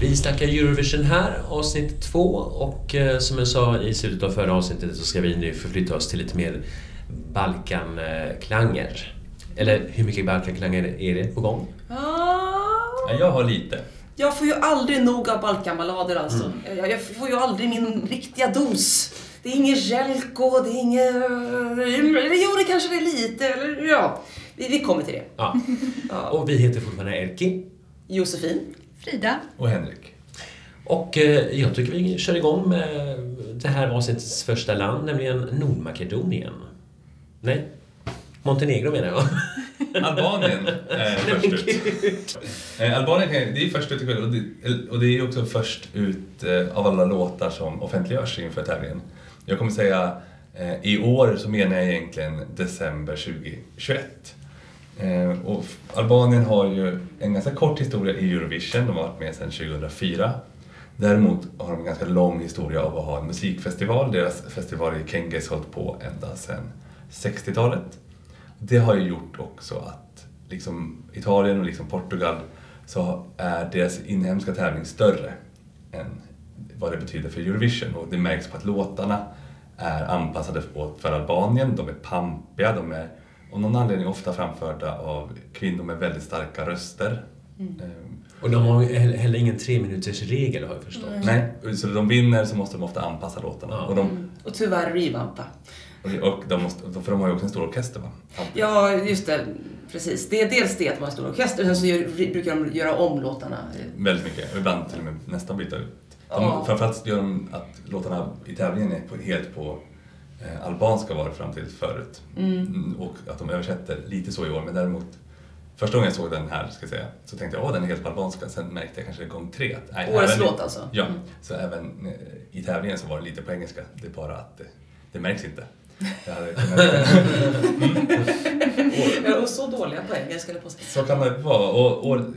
Vi snackar Eurovision här, avsnitt två och eh, som jag sa i slutet av förra avsnittet så ska vi nu förflytta oss till lite mer Balkanklanger. Eller hur mycket Balkanklanger är det på gång? Ah, Ja, jag har lite. jag får ju aldrig nog av Balkanballader alltså. Jag, jag får ju aldrig min riktiga dos. Det är inget Jelko, det är inget... Jo, det kanske det är lite, eller ja. Vi, vi kommer till det. Ja. Och vi heter fortfarande Erki. Josefin. Frida. Och Henrik. Och eh, jag tycker vi kör igång med det här avsnittets första land, nämligen Nordmakedonien. Nej, Montenegro menar jag. Albanien är först ut. Eh, Albanien det är först ut ikväll och det, och det är också först ut eh, av alla låtar som offentliggörs inför tävlingen. Jag kommer säga eh, i år så menar jag egentligen december 2021. Eh, och Albanien har ju en ganska kort historia i Eurovision, de har varit med sedan 2004. Däremot har de en ganska lång historia av att ha en musikfestival. Deras festival i Kengis har hållit på ända sedan 60-talet. Det har ju gjort också att liksom Italien och liksom Portugal så är deras inhemska tävling större än vad det betyder för Eurovision och det märks på att låtarna är anpassade för Albanien, de är pampiga, de är av någon anledning ofta framförda av kvinnor med väldigt starka röster. Ehm, Och de har heller ingen tre minuters regel har jag förstått. Nej, så de vinner så måste de ofta anpassa låtarna. Ja. Och de, Och tyvärr revampa. och- och de måste, för de har ju också en stor orkester va? Ja, just det. Precis. Det är dels det att de har en stor orkester, sen så gör, brukar de göra om låtarna. Väldigt mycket, och ibland till och med nästan byta ut. De, Ja. Framförallt gör de att låtarna i tävlingen är på, helt på eh, albanska var det fram till förut. Mm, Och att de översätter lite så i år, men däremot Första gången jag såg den här, ska säga, så tänkte jag att den är helt på albanska. Sen märkte jag kanske gång tre att... nej, Årets låt alltså? Ja, så även eh, i tävlingen så var det lite på engelska. Det är bara att det, det märks inte. Jag hade kunnat, Ja, och så dåliga på engelska, eller på. Så kan det vara. Och årets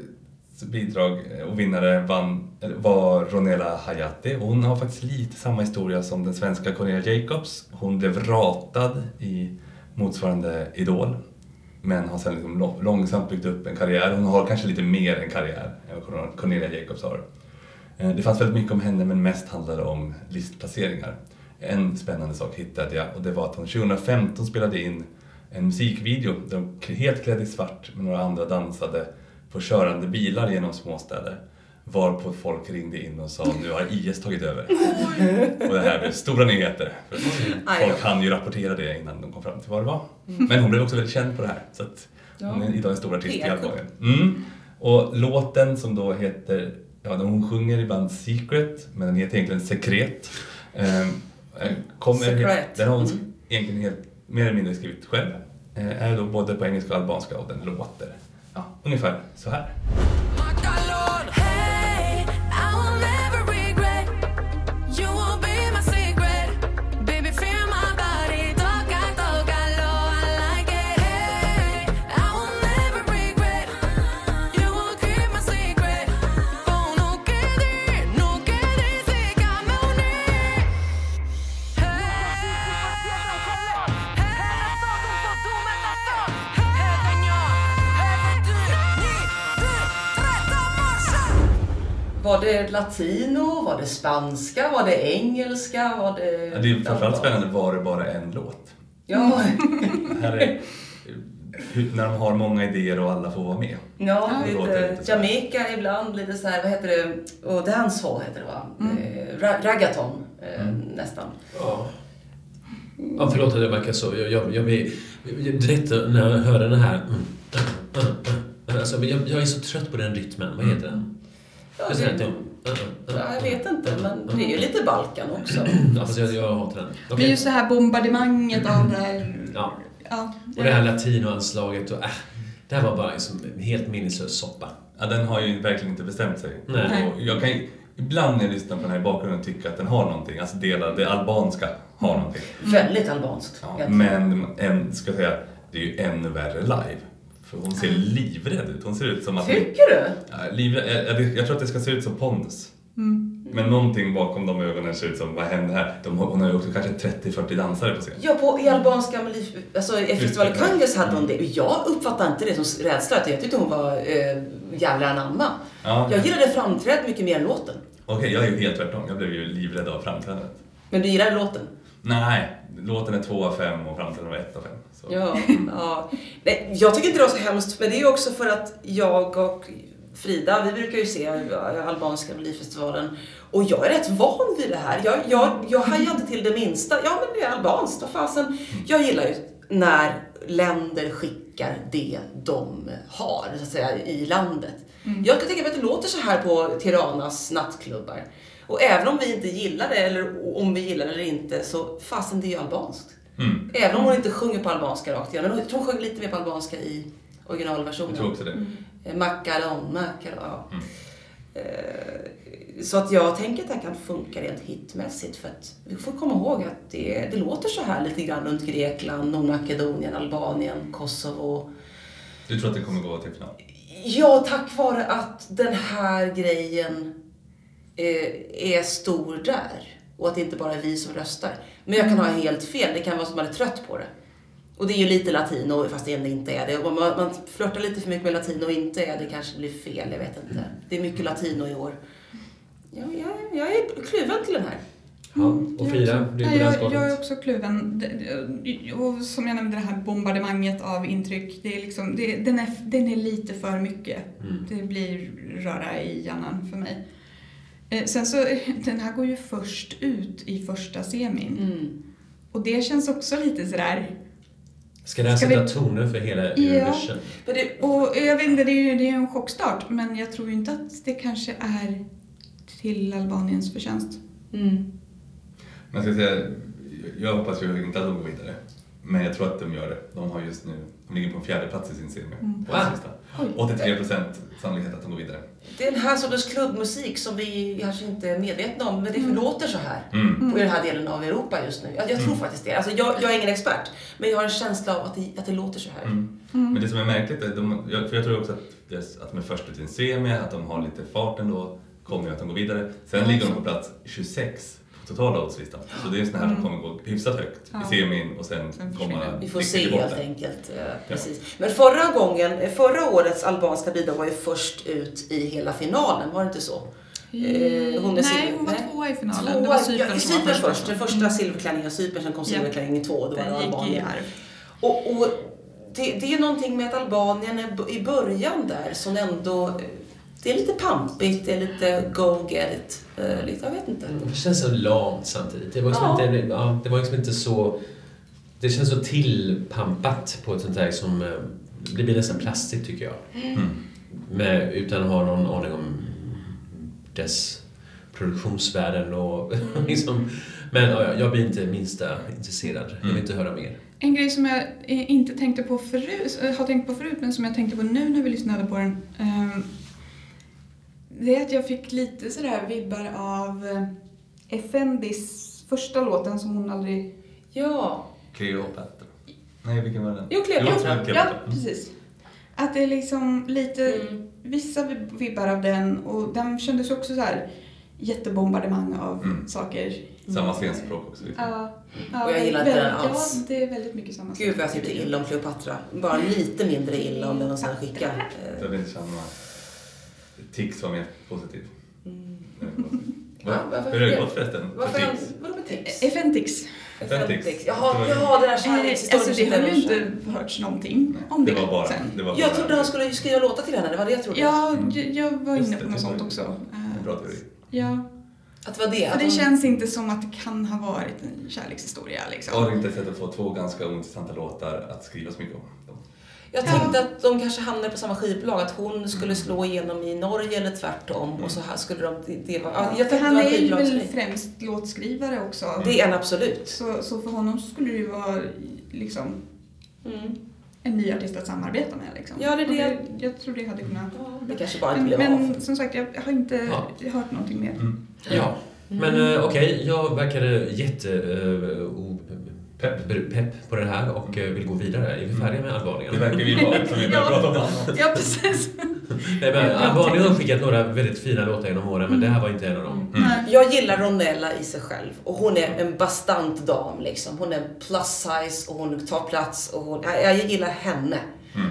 bidrag eh, och vinnare vann, var Ronela Hayati. Hon har faktiskt lite samma historia som den svenska Cornelia Jacobs. Hon blev ratad i motsvarande Idol. Men har sen liksom långsamt byggt upp en karriär. Hon har kanske lite mer en karriär än vad Cornelia Jacobs har. Eh, det fanns väldigt mycket om henne men mest handlade det om listplaceringar. En spännande sak hittade jag och det var att hon 2015 spelade in en musikvideo där hon helt klädd i svart med några andra dansade på körande bilar genom småstäder. Varpå folk ringde in och sa nu har IS tagit över. Och det här blev stora nyheter. För folk hann ju rapportera det innan de kom fram till vad det var. Men hon blev också väldigt känd på det här. Så att hon är idag en stor artist i. Albanien. Mm. Och låten som då heter, ja hon sjunger ibland Secret, men den heter egentligen Sekret. Ehm, eh, kommer, Secret. Den har hon Mm. egentligen helt, mer eller mindre skrivit själv. Eh, är då både på engelska och albanska och den låter ja, ungefär så här. Var det latino? Var det spanska? Var det engelska? Var det... Ja, det är framförallt spännande, var det bara en låt? Ja, Här är, när de har många idéer och alla får vara med. ja Det lite lite. Jamaica ibland, lite så här, vad heter det? Och dancehall heter det va? Eh, ra- raggaton eh, nästan. Ja. Ja, förlåt att jag verkar så. Jag, jag, jag blir... Direkt när jag hör den här... Mm, mm, mm, mm, alltså, jag, jag är så trött på den rytmen. Vad heter den? Ja, det, ja, jag vet inte, men det är ju lite Balkan också. Ja, fast jag, jag hatar den. Men Okej. just det här bombardemanget av det här... Ja. Ja, Och det här latinoanslaget och... Äh, det här var bara liksom en helt meningslös soppa. Ja, den har ju verkligen inte bestämt sig. Nej. Och jag kan ju, ibland när jag lyssnar på den här i bakgrunden tycka att den har någonting, alltså delar, det albanska har någonting. Väldigt albanskt. Ja, men en, ska jag säga, det är ju ännu värre live. För hon ser livrädd ut. Hon ser ut som att... Tycker du? Ja, livrädd, jag, jag, jag tror att det ska se ut som pondus. Mm. Men någonting bakom de ögonen ser ut som, vad händer här? De, hon har ju också kanske 30-40 dansare på scen. Ja, på, i albanska alltså, i festival. Kunges hade hon det. Jag uppfattade inte det som rädsla, utan jag tyckte hon var eh, jävla anamma. Ja. Jag gillade framträdandet mycket mer än låten. Okej, jag är ju helt tvärtom. Jag blev ju livrädd av framträdandet. Men du gillade låten? Nej, låten är 2 av 5 och framträdandet var 1 av 5. Så. Ja, ja. Nej, jag tycker inte det var så hemskt, men det är också för att jag och Frida, vi brukar ju se albanska melodifestivalen och jag är rätt van vid det här. Jag, jag, jag hajar inte till det minsta. Ja, men det är albanskt, vad fasen. Jag gillar ju när länder skickar det de har, så att säga, i landet. Jag kan tänka mig att det låter så här på Tiranas nattklubbar. Och även om vi inte gillar det, eller om vi gillar det eller inte, så fasen det är ju albanskt. Mm. Även om hon inte sjunger på albanska rakt igenom. Men jag tror hon sjöng lite mer på albanska i originalversionen. Jag tror också det. Eh, Macaron, Macaron, ja. Mm. Eh, Så att jag tänker att det här kan funka rent hitmässigt för att vi får komma ihåg att det, det låter så här lite grann runt Grekland, Nordmakedonien, Albanien, Kosovo. Du tror att det kommer gå till final? Ja, tack vare att den här grejen eh, är stor där och att det inte bara är vi som röstar. Men jag kan ha helt fel, det kan vara som att man är trött på det. Och det är ju lite latino fast det ändå inte är det. Och om man, man flörtar lite för mycket med latino och inte är det kanske blir fel, jag vet inte. Det är mycket latino i år. Ja, jag, jag är kluven till den här. Ja, och Frida, du är jag, jag är också kluven. Och som jag nämnde, det här bombardemanget av intryck. Det är liksom, det, den, är, den är lite för mycket. Mm. Det blir röra i hjärnan för mig. Eh, Sen så, den här går ju först ut i första semin. Mm. Och det känns också lite sådär... Ska det här Ska sätta vi- toner för hela Ja. Eurovision? Men det, Och jag vet inte, det är ju det är en chockstart. Men jag tror ju inte att det kanske är till Albaniens förtjänst. mm. Jag ska säga, jag hoppas ju inte att de går vidare. Men jag tror att de gör det. De har just nu, de ligger på en fjärde plats i sin semi. Mm. På den. Oj. 83 procent sannolikhet att de går vidare. Det är den här sortens klubbmusik som vi kanske inte är medvetna om, men det Mm. låter så här. Mm. på den här delen av Europa just nu. Jag, jag tror Mm. faktiskt det. Alltså, jag, jag är ingen expert, men jag har en känsla av att det, att det låter så här. Mm. Men det som är märkligt är, de, jag- för jag tror också att, att de är först ut i en semi, att de har lite fart ändå, kommer ju att de går vidare. Sen ligger de på plats 26 på totala oddslistan. Så det är en sån här som Mm. kommer gå hyfsat högt Ja. i semin och sen, Sen komma. Vi får se botten. helt enkelt. eh, Precis. Men förra gången, eh, förra årets albanska bidrag var ju först ut i hela finalen, var det inte så? Eh, hon är Nej, silver- hon var nej. tvåa i finalen. det Tvåa, var ja, Cypern i som var Cypern först. först. Den första Mm. silverklänningen av Cypern, sen kom Ja. silverklänningen två, då var det Albanien. Och, och det, det är någonting med att Albanien är i början där som ändå, det är lite pampigt, det är lite go get it. eh, Lite, jag vet inte. Det känns så lamt samtidigt. Det var, liksom Ja. inte, ja, det var liksom inte så... Det känns så tillpampat på ett sånt där som... eh, Det blir nästan plastigt tycker jag. Mm. Med, utan att ha någon aning om dess produktionsvärden och liksom... Men ja, jag blir inte minsta intresserad. Jag Mm. vill inte höra mer. En grej som jag eh, inte tänkte på förut, har tänkt på förut, men som jag tänkte på nu när vi lyssnade på den. ehm, Det är att jag fick lite sådär vibbar av eh, Effendis första låten som hon aldrig... Ja, Cleopatra. Nej, vilken var den? Jo, Cleopatra. Ja, precis. Att det är liksom lite, Mm. vissa vib- vibbar av den och den kändes också så här jättebombardemang av Mm. saker. Samma scenspråk också. Liksom. Ja, ja, Och jag gillar inte den väldigt- alls. Ja, det är väldigt mycket samma gud vad jag tyckte illa om Cleopatra. Bara lite mindre illa om den och sen skicka. Eh, vill inte känna Tix var mer positiv. Mm. Ja, Va? varför Hur har det det? gått förresten? för Varför Tix? Vadå med tips? Effentix. Effentix. Jaha, jaha, den här Eh, kärlekshistorien. alltså det har ju inte hörts någonting om det, Det var bara... sen. Det var bara Jag trodde han skulle skriva låtar till henne, det var det jag trodde. Ja, jag, jag var inne på något sånt också. En Eh, bra teori. Ja, Att det var det. för det hon... känns inte som att det kan ha varit en kärlekshistoria liksom. Har inte sett att få två ganska ointressanta låtar att skriva så mycket om. dem. Jag tänkte att de kanske hamnade på samma skivbolag, att hon skulle slå igenom i Norge eller tvärtom och så här skulle de... Det, det var, ja, jag tänkte han det är ju väl främst låtskrivare också. Det är en absolut. Så, så för honom skulle det ju vara liksom Mm. en ny artist att samarbeta med. Liksom. Ja, det är Och det. Jag tror det hade kunnat... Ja, det kanske bara inte Men, blev av. men som sagt, jag har inte Ja. hört någonting mer. Mm. Ja. Men eh, okej, jag verkade jätte... Uh, pepp, pepp på det här och eh, vill gå vidare. Är vi färdiga med Det Albanien? verkar vi vara, som vi börjar Ja. prata om annat. Ja, precis. Nej, men Albanien har skickat några väldigt fina låtar genom åren, men det här var inte en av dem. Nej. Jag gillar Ronella i sig själv och hon är en bastant dam liksom. Hon är plus size och hon tar plats och hon, jag, jag gillar henne.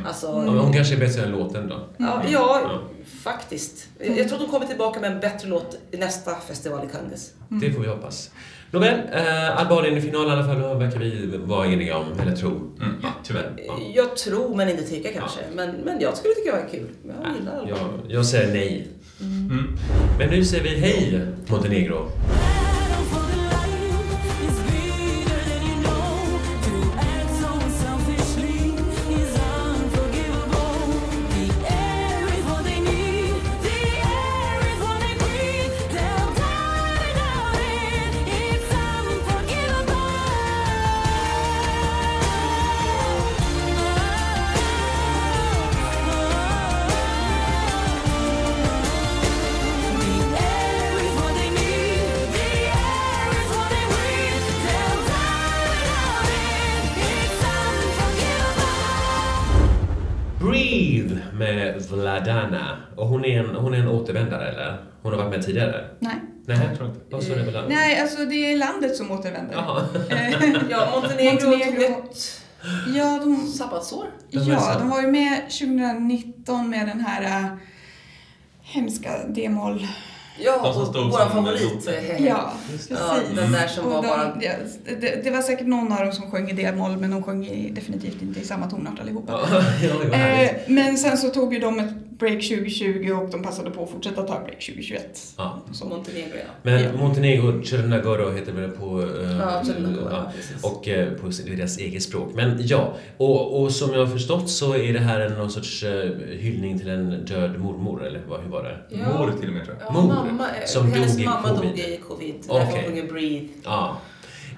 Alltså, Ja, hon kanske är bättre än låten då. ja, ja, Ja. faktiskt. Jag jag tror att hon kommer tillbaka med en bättre låt i nästa festival i Kangas. Det får vi hoppas. Nåväl, eh, Albanien i final i alla fall verkar vi vara eniga om, eller tro. Mm, Ja, tyvärr. Ja. Jag tror men inte tycker kanske. Men, men jag skulle tycka det var kul. Jag gillar Jag, Albanien. jag säger nej. Mm. Men nu säger vi hej, Montenegro. Nej. Jag tror inte. Vad står det Vladana? Nej, alltså det är landet som återvänder. Jaha. Eh, Ja, Montenegro, Montenegro. tog ja, de, sabbatsår. Ja, så. de var ju med 2019 med den här äh, hemska D-moll. Ja, och vår som favorit. eh, Ja, precis. den där som Och var de, bara... ja, det, det var säkert någon av dem som sjöng i D-moll men de sjöng i, definitivt inte i samma tonart allihopa. Ja. Eh, men sen så tog ju de ett break 2020 och de passade på att fortsätta ta break 2021. Ja. Så Montenegro, ja. Men Ja. Montenegro, Chernagoro heter det på... eh, Ja, Chernagoro, ja. Och eh, på deras eget språk. Men ja, och, och som jag har förstått så är det här en, någon sorts eh, hyllning till en död mormor, eller vad, hur var det? Ja. Mor till och med tror jag. Ja, Mor, mamma, eh, som hennes dog i mamma covid. dog i covid. Därför Okej. hon Breathe. Ja.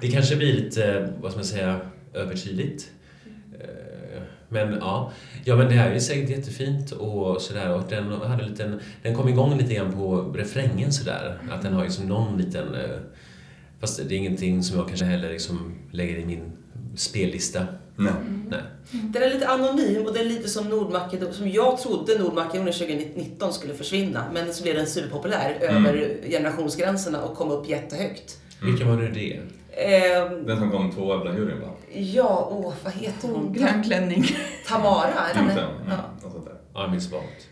Det kanske blir lite, vad ska man säga, övertydligt. Eh, Men ja, ja men det här är säkert jättefint och sådär och den hade en liten, den kom igång lite grann på refrängen sådär. Att den har liksom någon liten, eh, fast det är ingenting som jag kanske heller liksom lägger i min spellista. Nej. Nej. Den är lite anonym och den är lite som Nordmakedonien, som jag trodde Nordmakedonien 2019 skulle försvinna. Men så blev den superpopulär Mm. över generationsgränserna och kom upp jättehögt. Vilken var nu det? Ehm, Den som kom tvåa bland juryn va? ja, åh, vad heter hon? Grön klänning. Tamara? Eller? Nej? Mm. Ja. Något sånt där. Ja, minns vagt.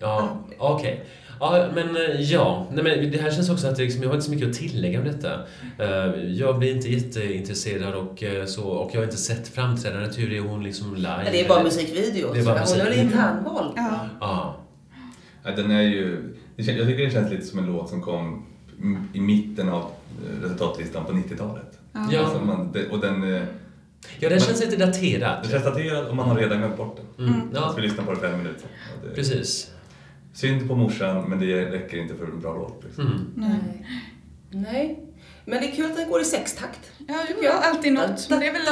Ja, okej. Ja, men eh, ja. Nej, men det här känns också att det liksom, jag har inte så mycket att tillägga om detta. Eh, Jag blir inte jätteintresserad och eh, så, och jag har inte sett framträdandet. Hur är hon liksom live? Det är bara musikvideo. Det är bara så hon musikvideo. internval. Ja. Ja. Ja, den är ju, det jag tycker det känns lite som en låt som kom i mitten av resultatlistan på 90-talet. Ja. Ja. Alltså man, det, och den, eh, ja, den känns lite daterad. den känns daterad och man har redan glömt bort den. Mm. Jag Ja, ska lyssna på det fem minuter. Det, precis. Synd på morsan, men det räcker inte för en bra låt. Liksom. Mm. Nej. Nej. Men det är kul att den går i sextakt. Ja, det var alltid något. Men det är väl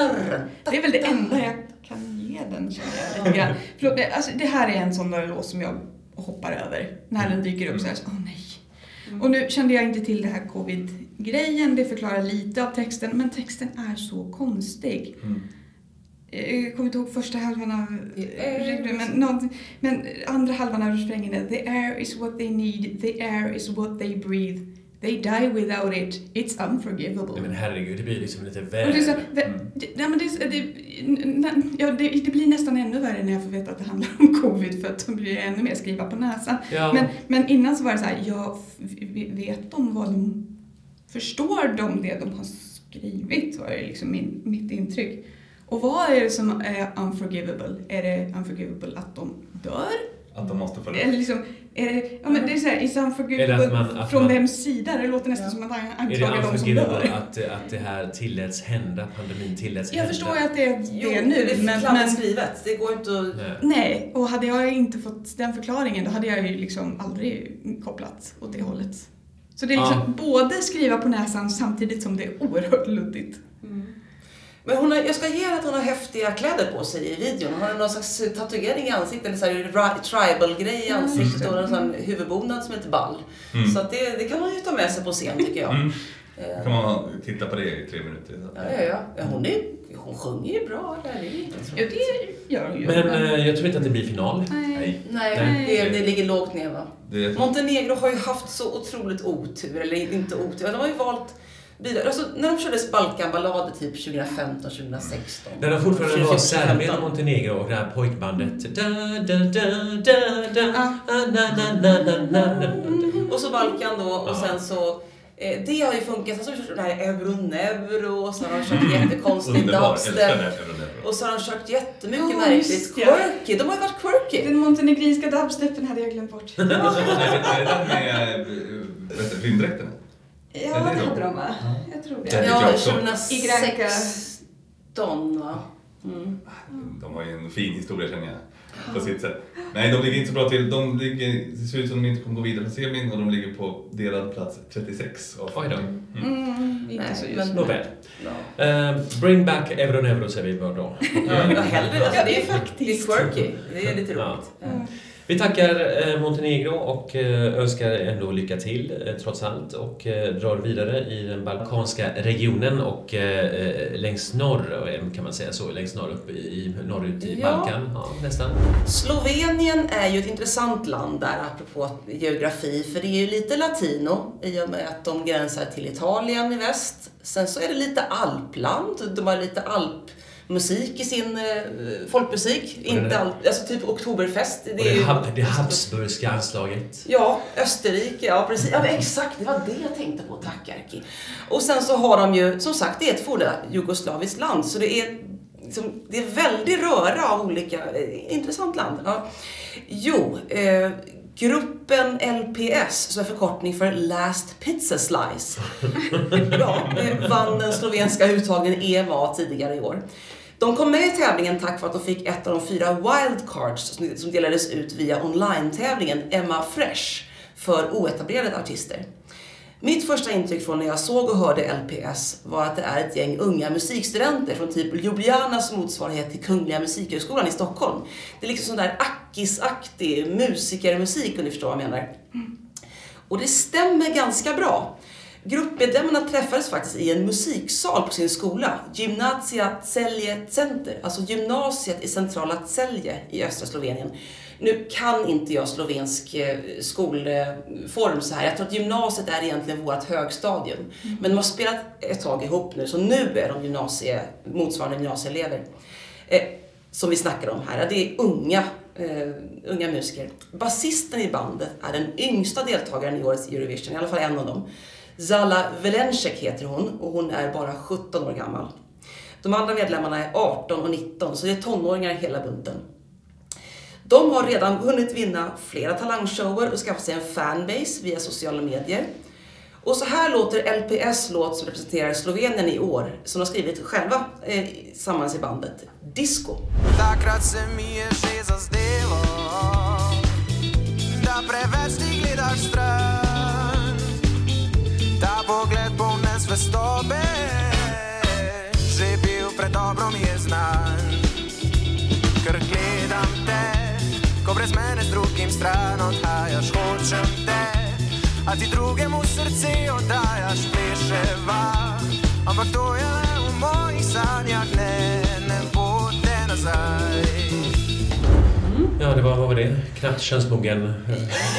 det, är väl det enda jag kan ge den känner jag. Förlåt, det- alltså, det här är en sån där låt som jag hoppar över. När den dyker upp så är jag så, åh nej. Och nu kände jag inte till det här covid-grejen, det förklarar lite av texten, men texten är så konstig. Mm. Eh, Jag kommer inte ihåg första halvan av men, men andra halvan av refrängen är The air is what they need, the air is what they breathe. They die without it, it's unforgivable. Nej, men herregud, det blir liksom lite Och det, är så, väl... här, Mm. det, ja, men det, är- det, n- ja, det, det blir nästan ännu värre när jag får veta att det handlar om covid för att då blir det ännu mer skriva på näsan. Ja. Men, men innan så var det så här, ja, f- v- vet de vad de... Förstår de det de har skrivit? var det liksom min, mitt intryck. Och vad är det som är unforgivable? Är det unforgivable att de dör? Att de måste få Eller liksom, är det, ja men det är såhär, is unforgivable man- att från man- vems sida? Det låter nästan Ja. som att han anklagar de som dör. att, att det här tilläts hända, pandemin tilläts Jag hända? förstår ju att det är Jo, det nu, det är men, men skrivet. Det går inte att... Nej. nej. Och hade jag inte fått den förklaringen då hade jag ju liksom aldrig kopplat åt det hållet. Så det är liksom både skriva på näsan samtidigt som det är oerhört luddigt. Men hon har, jag ska ge att hon har häftiga kläder på sig i videon. Hon har någon slags tatuering i ansiktet, eller så här ri- tribal-grej i ansiktet och en sån huvudbonad som är lite ball. Mm. Så att det, det kan man ju ta med sig på scen tycker jag. Mm. Eh, kan man titta på det i tre minuter. Ja, ja, ja. ja hon, är, hon sjunger ju bra. Där. Det är det gör hon ju. Men eh, jag tror inte att det blir final. Nej. Nej. Nej. Det, det ligger lågt ner va? Montenegro har ju haft så otroligt otur, eller inte otur, de har ju valt bidrag. Alltså, när de körde Balkanballader typ 2015, 2016. När de fortfarande var 2015. Serbien och Montenegro och det här pojkbandet. Da, da, da, da, da, Ah. ah, na, na, na, na, na, na, na. Och så Balkan då och Ja. sen så eh, det har ju funkat. Sen så har de kört det här euro-neuro och så har de kört jättekonstig underbar. Älskar dubstep. Och så har de kört jättemycket Ja, märkligt. Quirky. De har ju varit quirky. Den montenegrinska dubstepen hade jag glömt bort. Är det den med vet du, rymddräkten? Ja, det hade de va? Jag tror Ja. det. Ja, jag också. 2016 va? Mm. De har ju en fin historia känner jag. På sitt sätt. Nej, de ligger inte så bra till. De ligger, det ser ut som de inte kommer gå vidare från semin och de ligger på delad plats 36 av Oj då. Mm, inte Nej, så just men- nu. Nåväl. Ja. Eh, bring back euron euro säger vi bara då. Ja, hellre. Alltså, det är faktiskt. Det är quirky. Det är lite Ja. roligt. Ja. Vi tackar eh, Montenegro och eh, önskar ändå lycka till eh, trots allt och drar vidare i den balkanska regionen och längst norr kan man säga så, längst norr upp i, norrut i Ja. Balkan. Ja, nästan. Slovenien är ju ett intressant land där, apropå geografi, för det är ju lite latino i och med att de gränsar till Italien i väst. Sen så är det lite alpland, de har lite alpmusik i sin eh, folkmusik. Och Inte är- alp, alltså typ Oktoberfest. Det, hab, det Habsburgska anslaget. Ja, Österrike, ja precis. Ja, exakt, det var det jag tänkte på. Tack Erki. Och sen så har de ju, som sagt, det är ett forna jugoslaviskt land, så det är, liksom, det är väldigt röra av olika, eh, intressant land. Ja. Jo, eh, gruppen LPS, som är förkortning för Last Pizza Slice, ja, vann den slovenska uttagningen EMA tidigare i år. De kom med i tävlingen tack vare att de fick ett av de fyra wildcards som- som delades ut via online-tävlingen Emma Fresh för oetablerade artister. Mitt första intryck från när jag såg och hörde LPS var att det är ett gäng unga musikstudenter från typ Ljubljanas motsvarighet till Kungliga Musikhögskolan i Stockholm. Det är liksom sån där Ackis-aktig musikermusik om ni förstår vad jag menar. Och det stämmer ganska bra. Gruppmedlemmarna träffades faktiskt i en musiksal på sin skola, Gymnasia Celje Center, alltså gymnasiet i centrala Celje i östra Slovenien. Nu kan inte jag slovensk eh, skolform så här. Jag tror att gymnasiet är egentligen vårt högstadium. Men de har spelat ett tag ihop nu, så nu är de gymnasie, motsvarande gymnasieelever. Eh, som vi snackar om här. Det är unga, eh, unga musiker. Basisten i bandet är den yngsta deltagaren i årets Eurovision, i alla fall en av dem. Zala Velencek heter hon och hon är bara 17 år gammal. De andra medlemmarna är 18 och 19, så det är tonåringar hela bunten. De har redan hunnit vinna flera talangshower och skaffat sig en fanbase via sociala medier. Och så här låter LPS låt som representerar Slovenien i år, som de har skrivit själva eh, tillsammans i bandet, Disco. Že že bil predobro mi je znan. Ker gledam te, ko brez mene z drugim stran odhajaš, hočem te, a ti drugemu srce oddajaš, pleševa. Ampak to je le v mojih sanjah, ne, ne bo te nazaj. Ja, det var, vad var det? Knappt könsmogen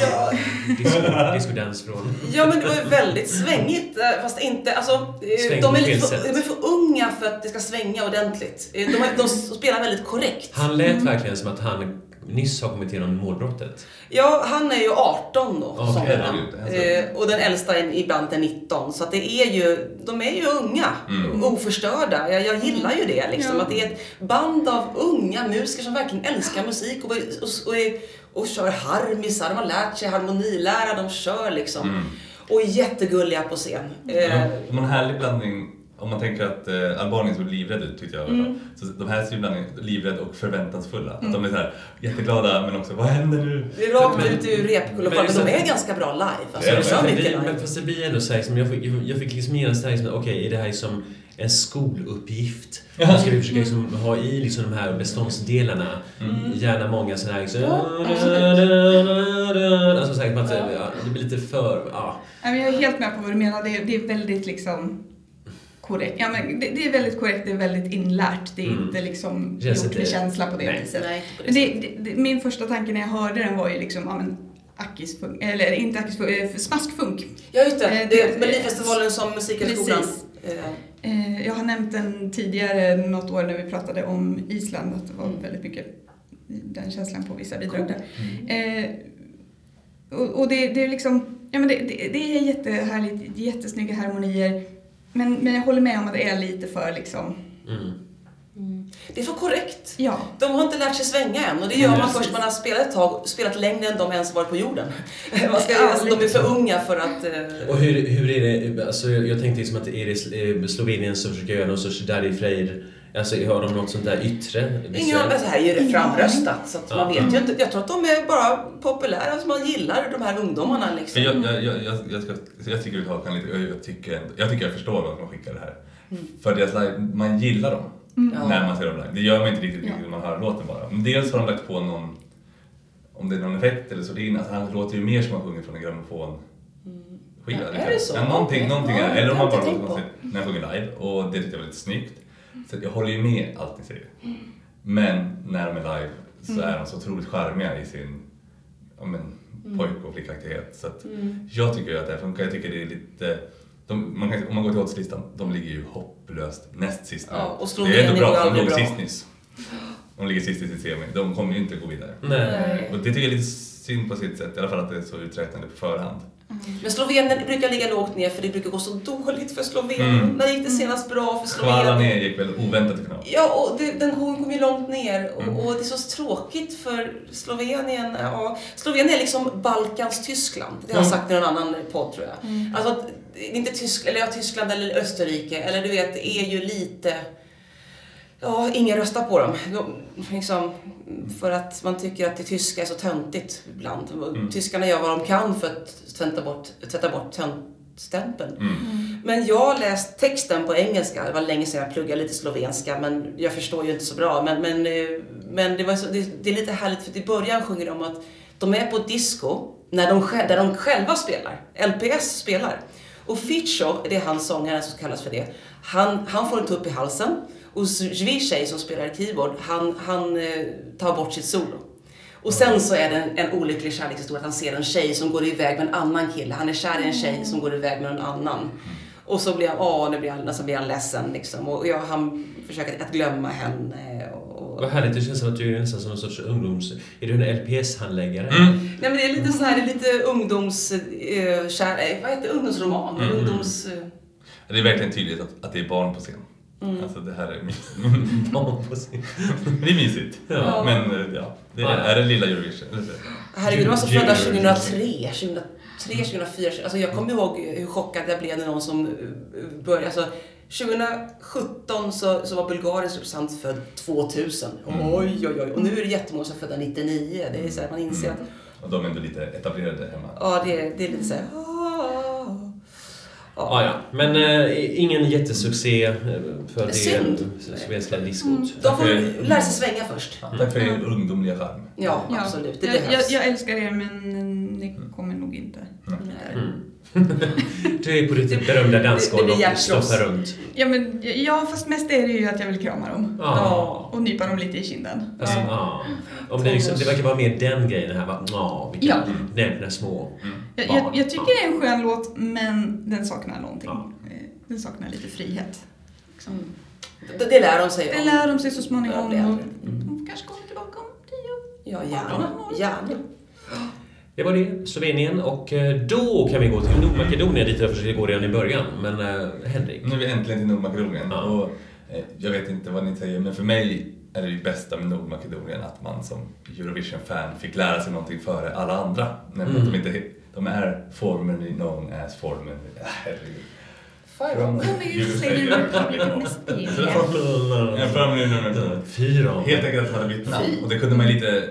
Ja, disco, discodans från... ja men det var ju väldigt svängigt, eh, fast inte, alltså, eh, Sväng de är, lite för, de är för unga för att det ska svänga ordentligt. Eh, De, de spelar väldigt korrekt. Han lät verkligen som att han nyss har kommit igenom mordbrottet. Ja, han är ju 18 då, sångaren. alltså. eh, och den äldsta är ibland är 19. Så att det är ju, de är ju unga, Mm. oförstörda. Jag, jag gillar ju det liksom. Ja. Att det är ett band av unga musiker som verkligen älskar musik och, och, och, och kör harmisar. De har lärt sig harmonilära, de kör liksom. Mm. Och är jättegulliga på scen. Eh, har en härlig blandning. Om man tänker att eh, Albanien såg livrädd ut tyckte jag fall. Så de här ser ibland livrädd och förväntansfulla. Att de är så här jätteglada men också vad händer nu? det är rakt Men- ut ur replokalen. men de är ganska bra live. Alltså, Det är de kör Men mycket det, live. men fast det blir ändå så här, liksom, jag, fick, jag fick liksom genast det här, liksom, okej, är det här som en skoluppgift? Nu ska vi försöka liksom, ha i liksom, de här beståndsdelarna. Gärna många sådana här... Liksom, alltså, så här ja, det blir lite för... Ja. Jag är helt med på vad du menar. Det är, det är väldigt liksom korrekt. Ja, men det, det är väldigt korrekt, det är väldigt inlärt. Det är Mm. inte liksom känns gjort med känsla på det Nej. viset. Nej, på det det, det, det, min första tanke när jag hörde den var ju liksom, ja men Ackis-funk, eller inte Ackis-funk, eh, smaskfunk. Ja, just det. Eh, Det är Melodifestivalen som Musikhögskolan. Eh, Eh, jag har nämnt den tidigare något år när vi pratade om Island, att det var Mm. väldigt mycket den känslan på vissa bidrag där. Mm. Eh, och och det, det är liksom, ja men det, det, det är jättehärligt, jättesnygga harmonier. Men, men jag håller med om att det är lite för liksom, Mm. Det är för korrekt. ja. De har inte lärt sig svänga än och det gör Mm, man precis. först när man har spelat ett tag, spelat längre än de ens varit på jorden. Man ska, alltså, de är för unga för att... eh, Och hur, hur är det, alltså jag tänkte liksom att är det eh, Slovenien som försöker göra någon sorts Daddy Freir, alltså har de något sånt där yttre? Ingen aning, alltså här är det framröstat så att Ja. man vet ju inte. Jag tror att de är bara populära, alltså man gillar de här ungdomarna liksom. jag, jag, jag, jag, jag, ska, jag tycker vi hakan lite, jag, jag, tycker, jag tycker jag förstår varför de skickar det här. För deras live, man gillar dem Ja. när man ser dem live. Det gör man inte riktigt Ja. när man hör låten bara. Men dels har de lagt på någon, om det är någon effekt eller så, det är, alltså han låter ju mer som han sjunger från en grammofon skiva. Ja, är det så? Ja, någonting, Okej. någonting Ja, är, eller om man bara låter när han sjunger live och det tycker jag är väldigt snyggt. Så att jag håller ju med allt ni säger. Men när de är live så är de så otroligt charmiga i sin ja, men, pojk och flickaktighet. Så att jag tycker att det här funkar. Jag tycker det är lite de, man kan, om man går till oddslistan, de ligger ju hopplöst näst sist nu. Ja, och det är ändå bra för de låg sist nyss. De ligger sist i sin semi. De kommer ju inte gå vidare. Nej. Och det tycker jag är lite synd på sitt sätt, i alla fall att det är så uträknande på förhand. Men Slovenien brukar ligga lågt ner för det brukar gå så dåligt för Slovenien. Mm. När gick det senast bra för Kvala Slovenien? ner gick väl oväntat final. Ja, och det, den kom kom ju långt ner och, Mm. och det är så tråkigt för Slovenien. Ja, Slovenien är liksom Balkans Tyskland. Det har jag Mm. sagt i någon annan podd tror jag. Alltså det är inte Tyskland, eller ja, Tyskland eller Österrike, eller du vet, det är ju lite... Ja, ingen röstar på dem. De, liksom, för att man tycker att det tyska är så töntigt ibland. Mm. Tyskarna gör vad de kan för att tvätta bort, tvätta bort töntstämpeln. Mm. Men jag har läst texten på engelska. Det var länge sedan jag pluggade lite slovenska, men jag förstår ju inte så bra. Men, men, eh, men det, var så, det, det är lite härligt, för i början sjunger de om att de är på ett disco när de, där de själva spelar. LPS spelar. Och Ficho, det är han sångaren som kallas för det, han, han får en tupp i halsen. Och Zwischej som spelar keyboard, han, han eh, tar bort sitt solo. Och sen så är det en, en olycklig kärlekshistoria att han ser en tjej som går iväg med en annan kille. Han är kär i en tjej som går iväg med en annan. Och så blir han, åh, nu blir han, så blir han ledsen liksom. Och ja, han försöker att glömma henne. Och, Vad härligt, det känns som att du är nästan som någon sorts ungdoms... Är du en LPS-handläggare? Mm. Nej men det är lite så här, det är lite ungdoms... Eh, kär, eh, vad heter det? Ungdomsroman? Mm. Ungdoms... Eh, Det är verkligen tydligt att, att det är barn på scen. Mm. Alltså det här är min... Barn på sin- det är mysigt. Ja. Men eh, ja, det är, är det lilla Eurovision. Eller så. Herregud, de var så födda Junior. 2003, 2003, 2004. Alltså jag kommer ihåg hur chockad jag blev när någon som eh, började... Alltså, 2017 så, så var Bulgariens representant född 2000. Mm. Oj, oj, oj. Och nu är det jättemånga som är födda 99. Det är så här, man inser att Och de är ändå lite etablerade hemma. ja, det, är- det är lite så här... ah. Ja, ja. Men eh, ingen jättesuccé eh, för det Synd. svenska diskot. De får lära sig svänga först. Ja, tack för er ungdomliga charm. Ja, Ja. absolut. Det jag, jag, behövs. jag älskar er men ni kommer nog inte Mm. Du är på ditt berömda dansgolv och stoppar runt. Ja, men, ja, fast mest är det ju att jag vill krama dem. Ja. Och nypa dem lite i kinden. Alltså, ja. Om det, liksom, det verkar vara mer den grejen här. Va? Ja, vilka Ja. näpna små Jag, barn. jag, jag tycker det är en skön låt, men den saknar någonting. Ja. Eh, Den saknar lite frihet. Liksom. Det, det lär de sig Det om. lär de sig så Ja, småningom. det och det. de kanske kommer tillbaka om tio Ja, gärna. Gärna. Det var det, Slovenien. Och eh, då kan vi gå till Nordmakedonien dit jag försökte gå redan i början. Men eh, Henrik? Nu är vi äntligen till Nordmakedonien. Ja. Och, eh, jag vet inte vad ni säger, men för mig är det ju bästa med Nordmakedonien att man som Eurovision-fan fick lära sig någonting före alla andra. Nämligen Mm. att de inte de är formerly known as formerly... Äh, herregud. The Republic of formerly Fyra. Helt enkelt att han hade bytt namn. Och det kunde man lite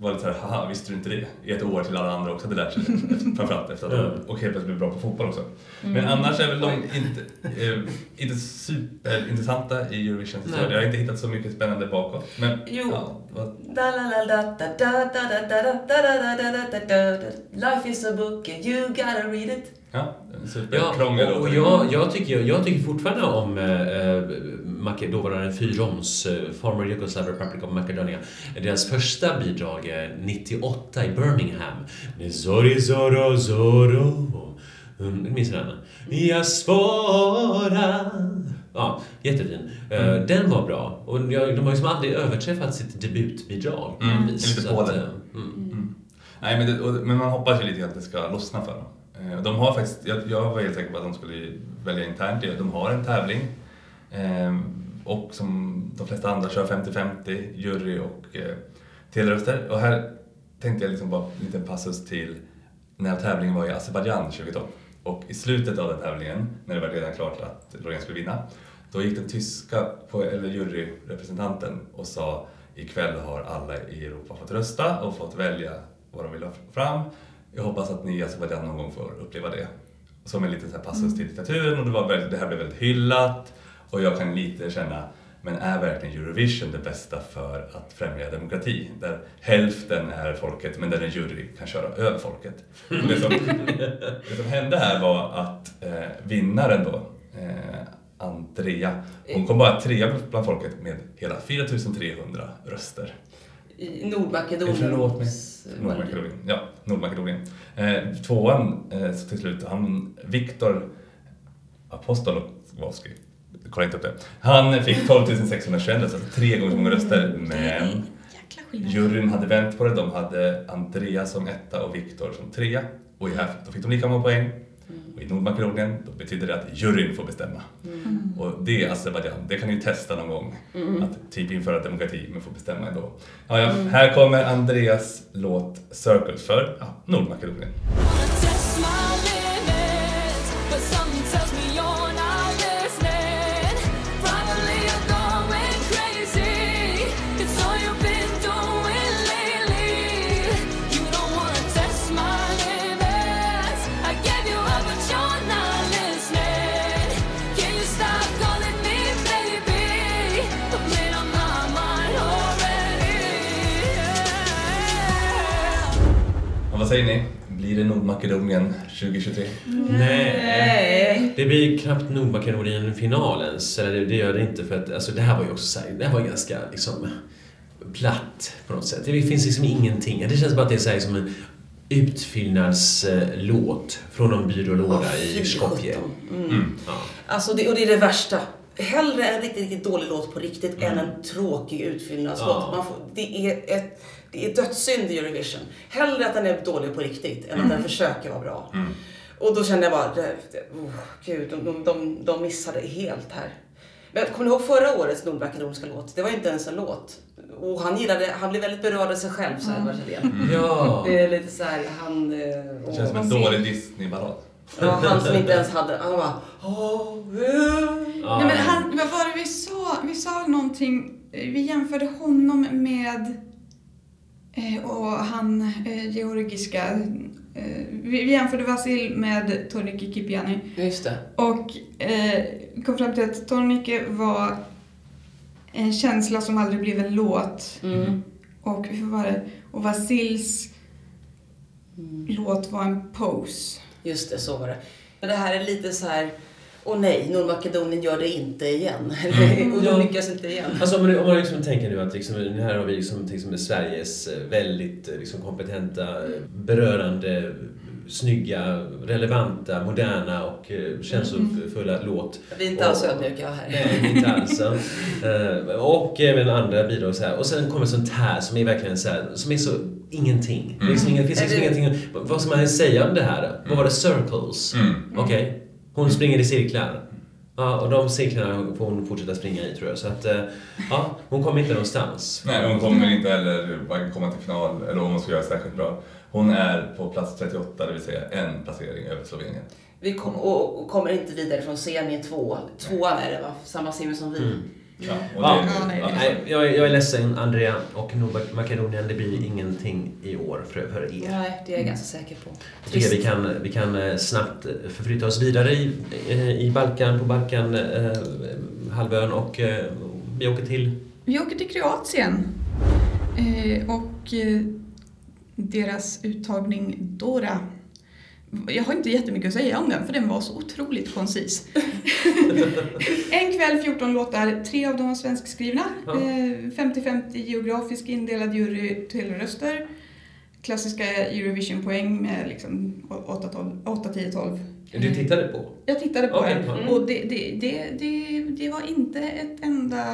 var lite så här, haha, visste du inte det? I ett år till alla andra också hade lärt sig det. Framförallt efter att de och helt plötsligt blev bra på fotboll också. Mm. Men annars är väl de inte, eh, inte superintressanta i Eurovision. Jag har inte hittat så mycket spännande bakåt. Men, jo. Ja, vad... Life is a book and you gotta read it. Ja, en Ja, och jag, jag, tycker, jag tycker fortfarande om eh, eh, dåvarande Fyroms, eh, Former Yugoslav Republic of Macedonia. Deras första bidrag är 98 i Birmingham. Zori Zoro Zoro. Mm, Minns du den? Jag svara. Ja, jättefin. Eh, Mm. Den var bra. Och de har liksom aldrig överträffat sitt debutbidrag. Mm, vis. Så på att, det. eh, mm. Nej, men, det, men man hoppas ju lite att det ska lossna för dem. Eh, De har faktiskt, jag, jag var helt säker på att de skulle välja internt. De har en tävling eh, och som de flesta andra kör 50-50, jury och eh, teleröster. Och här tänkte jag liksom bara en liten passus till när tävlingen var i Azerbajdzjan 2012. Och i slutet av den tävlingen, när det var redan klart att Loreen skulle vinna, då gick den tyska, på, eller juryrepresentanten och sa ikväll har alla i Europa fått rösta och fått välja vad de vill ha fram. Jag hoppas att ni i Azerbajdzjan någon gång får uppleva det. Som en liten så här passus till diktaturen och det, var väldigt, det här blev väldigt hyllat och jag kan lite känna men är verkligen Eurovision det bästa för att främja demokrati? Där hälften är folket men där en jury kan köra över folket. Och Det som, det som hände här var att eh, vinnaren då, eh, Andrea, hon kom bara trea bland folket med hela 4300 röster. I Nordmakedonien. Förlåt mig. Nordmakedonien. Ja, Nordmakedonien. Eh, tvåan eh, så till slut, han Viktor Apostolovski, kolla inte upp det. Han fick 12 621 röster, alltså tre gånger så många röster. Men Jäkla skillnad. juryn hade vänt på det. De hade Andreas som etta och Viktor som trea. Och i här då fick de lika många poäng. Och i Nordmakedonien då betyder det att juryn får bestämma. Och det är Azerbajdzjan. Det kan ni ju testa någon gång. Att typ införa demokrati men få bestämma ändå. Ja, ja. Här kommer Andreas låt Circles för ja, Nordmakedonien. Vad säger ni? Blir det Nordmakedonien 2023? Nej. Det blir knappt Nordmakedonien-final ens. Eller det, det gör det inte för att alltså, det här var ju också så här, det här var ganska liksom platt på något sätt. Det finns liksom ingenting. Det känns bara att det är så här, som en utfyllnadslåt från någon byrålåda Åh, i Skopje. Mm. Mm. Ja. Alltså det, och det är det värsta. Hellre en riktigt, riktigt dålig låt på riktigt än Mm. en tråkig utfyllnadslåt. Ja. Man får, det, är ett, det är dödssynd i Eurovision. Hellre att den är dålig på riktigt än Mm. att den försöker vara bra. Och då kände jag bara, oh, gud, de, de, de, de missade helt här. Men kommer ni ihåg förra årets nordmakedoniska låt? Det var inte ens en låt. Och han gillade, han blev väldigt berörd av sig själv, så här, Edvard Helén. Ja. Det är lite så här, han... eh, Det känns som en dålig Disney-ballad. Ja, han som inte ens hade, han bara... "Åh, eh." Ja. Nej, men han, vad var det vi sa? Vi sa någonting, vi jämförde honom med och han eh, georgiska, eh, vi, jämförde Vasil med Tornike Kipiani Just det. och eh, kom fram till att Tornike var en känsla som aldrig blev en låt Mm. och hur var det? Och Vasils låt var en pose. Just det, så var det. Men det här är lite så här... Åh nej, Nordmakedonien gör det inte igen. och Ja. de lyckas inte igen. Alltså om man, om man liksom tänker nu att liksom, här har vi liksom, liksom Sveriges eh, väldigt eh, liksom, kompetenta, eh, berörande, snygga, relevanta, moderna och känslofulla låt. Vi är inte alls Och- ödmjuka här. Nej, inte alls. Och även andra bidrag så här. Och sen kommer sånt här som är verkligen så här, som är så ingenting. Liksom ingen, det finns liksom ingenting, vad ska man säga om det här? Vad var det? Circles? Mm. Okej. Hon springer i cirklar. Ja, och de cirklarna får hon fortsätta springa i tror jag. Så att, eh, ja, hon kommer inte någonstans. Nej, hon kommer inte heller varken komma till final eller om hon ska göra särskilt bra. Hon är på plats 38, det vill säga en placering över Slovenien. Vi kom, och, och kommer inte vidare från semi två. Tvåan är det va? Samma semi som vi. Ja, Ja. det, Ja, nej, ja, Nej, jag, är- jag är ledsen Andrea och Nordmakedonien, det blir ingenting i år för, för er. Nej, det är jag ganska säker på. Jag tycker vi kan, vi kan eh, snabbt eh, förflytta oss vidare i, eh, i Balkan, på Balkan, eh, halvön och eh, vi åker till... Vi åker till Kroatien eh, och eh, deras uttagning Dora. Jag har inte jättemycket att säga om den för den var så otroligt koncis. en kväll, 14 låtar, tre av dem var svenskskrivna. Ja. Eh, 50-50 geografisk indelad jury till röster. Klassiska Eurovision-poäng med liksom 8, 12, 8, 10, 12. Du tittade på? Jag tittade på Okej, den och det, det, det, det, det var inte ett enda...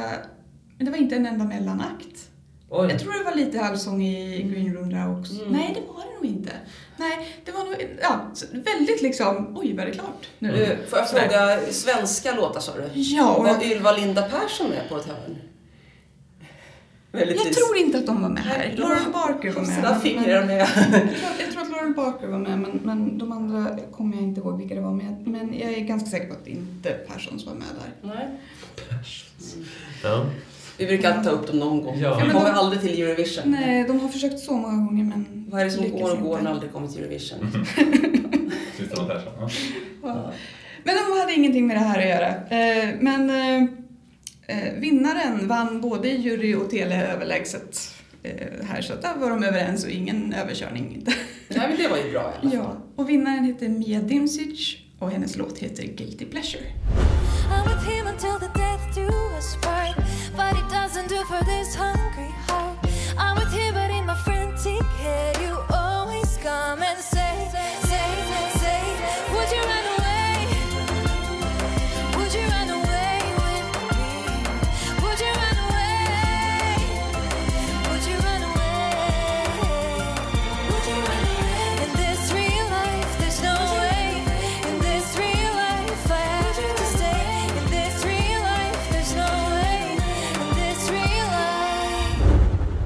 Det var inte en enda mellanakt. Oj. Jag tror det var lite allsång i Green Room där också. Mm. Nej, det var det nog inte. Nej, det var nog... Ja, väldigt liksom... Oj, var det klart nu? Eh, Får jag fråga, svenska låtar sa du? Ja, Var Ylva Linda Persson med på ett hörn? jag tror inte att de var med här. Nej, Lauren Barker var med. Sina men- fingrar med. Jag tror, att- jag tror att Lauren Barker var med, men, men de andra kommer jag inte ihåg vilka det var med. Men jag är ganska säker på att inte Perssons var med där. Nej. Ja. Vi brukar ta upp dem någon gång. Ja. Men kommer de- aldrig till Eurovision. Nej, de har försökt så många gånger men Vad är det som går och går när aldrig kommer till Eurovision? Persson. Ja. Ja. Men de hade ingenting med det här att göra. Eh, Men eh, eh, vinnaren vann både i jury och tele överlägset här så att där var de överens och ingen överkörning. Nej, men det var ju bra i alla fall. ja, och vinnaren heter Mia Dimsic och hennes låt heter Guilty Pleasure.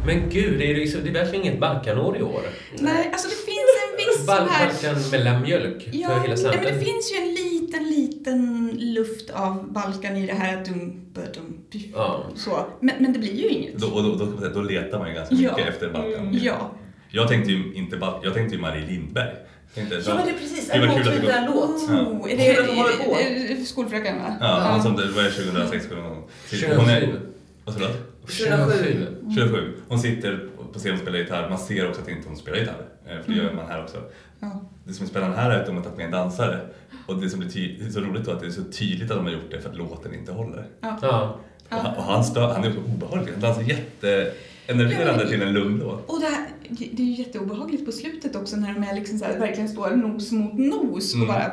Men gud, det är, liksom, det är verkligen inget Balkanår i år. Nej, alltså det finns en viss Bal- sån här... Balkan mellanmjölk för Ja, hela nej, slanten. men det finns ju en liten, liten luft av Balkan i det här dum, dum, Ja. så. Men, men det blir ju inget. Då, och då, då, då letar man ju ganska Ja. mycket efter Balkan. Ja. Jag tänkte ju inte Bal- jag tänkte ju Marie Lindberg. Tänkte, Ja, men det är precis. Gud, En vad kul att det bra låt. Oh, är det, det skolfröken va? Ja, alltså, det var 2006 skulle någon gång. Hon 2007. är, vad sa du? 2007. 27. Hon sitter på scen och spelar gitarr. Man ser också att inte hon spelar gitarr. eh, För det gör man här också. Ja. Det som är spännande här är att de har tagit med en dansare. Och det som blir ty- det är så roligt då att det är så tydligt att de har gjort det för att låten inte håller. Ja. Och han, och han, stör, han är så obehaglig. Han dansar jätteenergerande till en lugn låt. Och det, här, det det är ju jätteobehagligt på slutet också när de är liksom så här, verkligen står nos mot nos och Mm. bara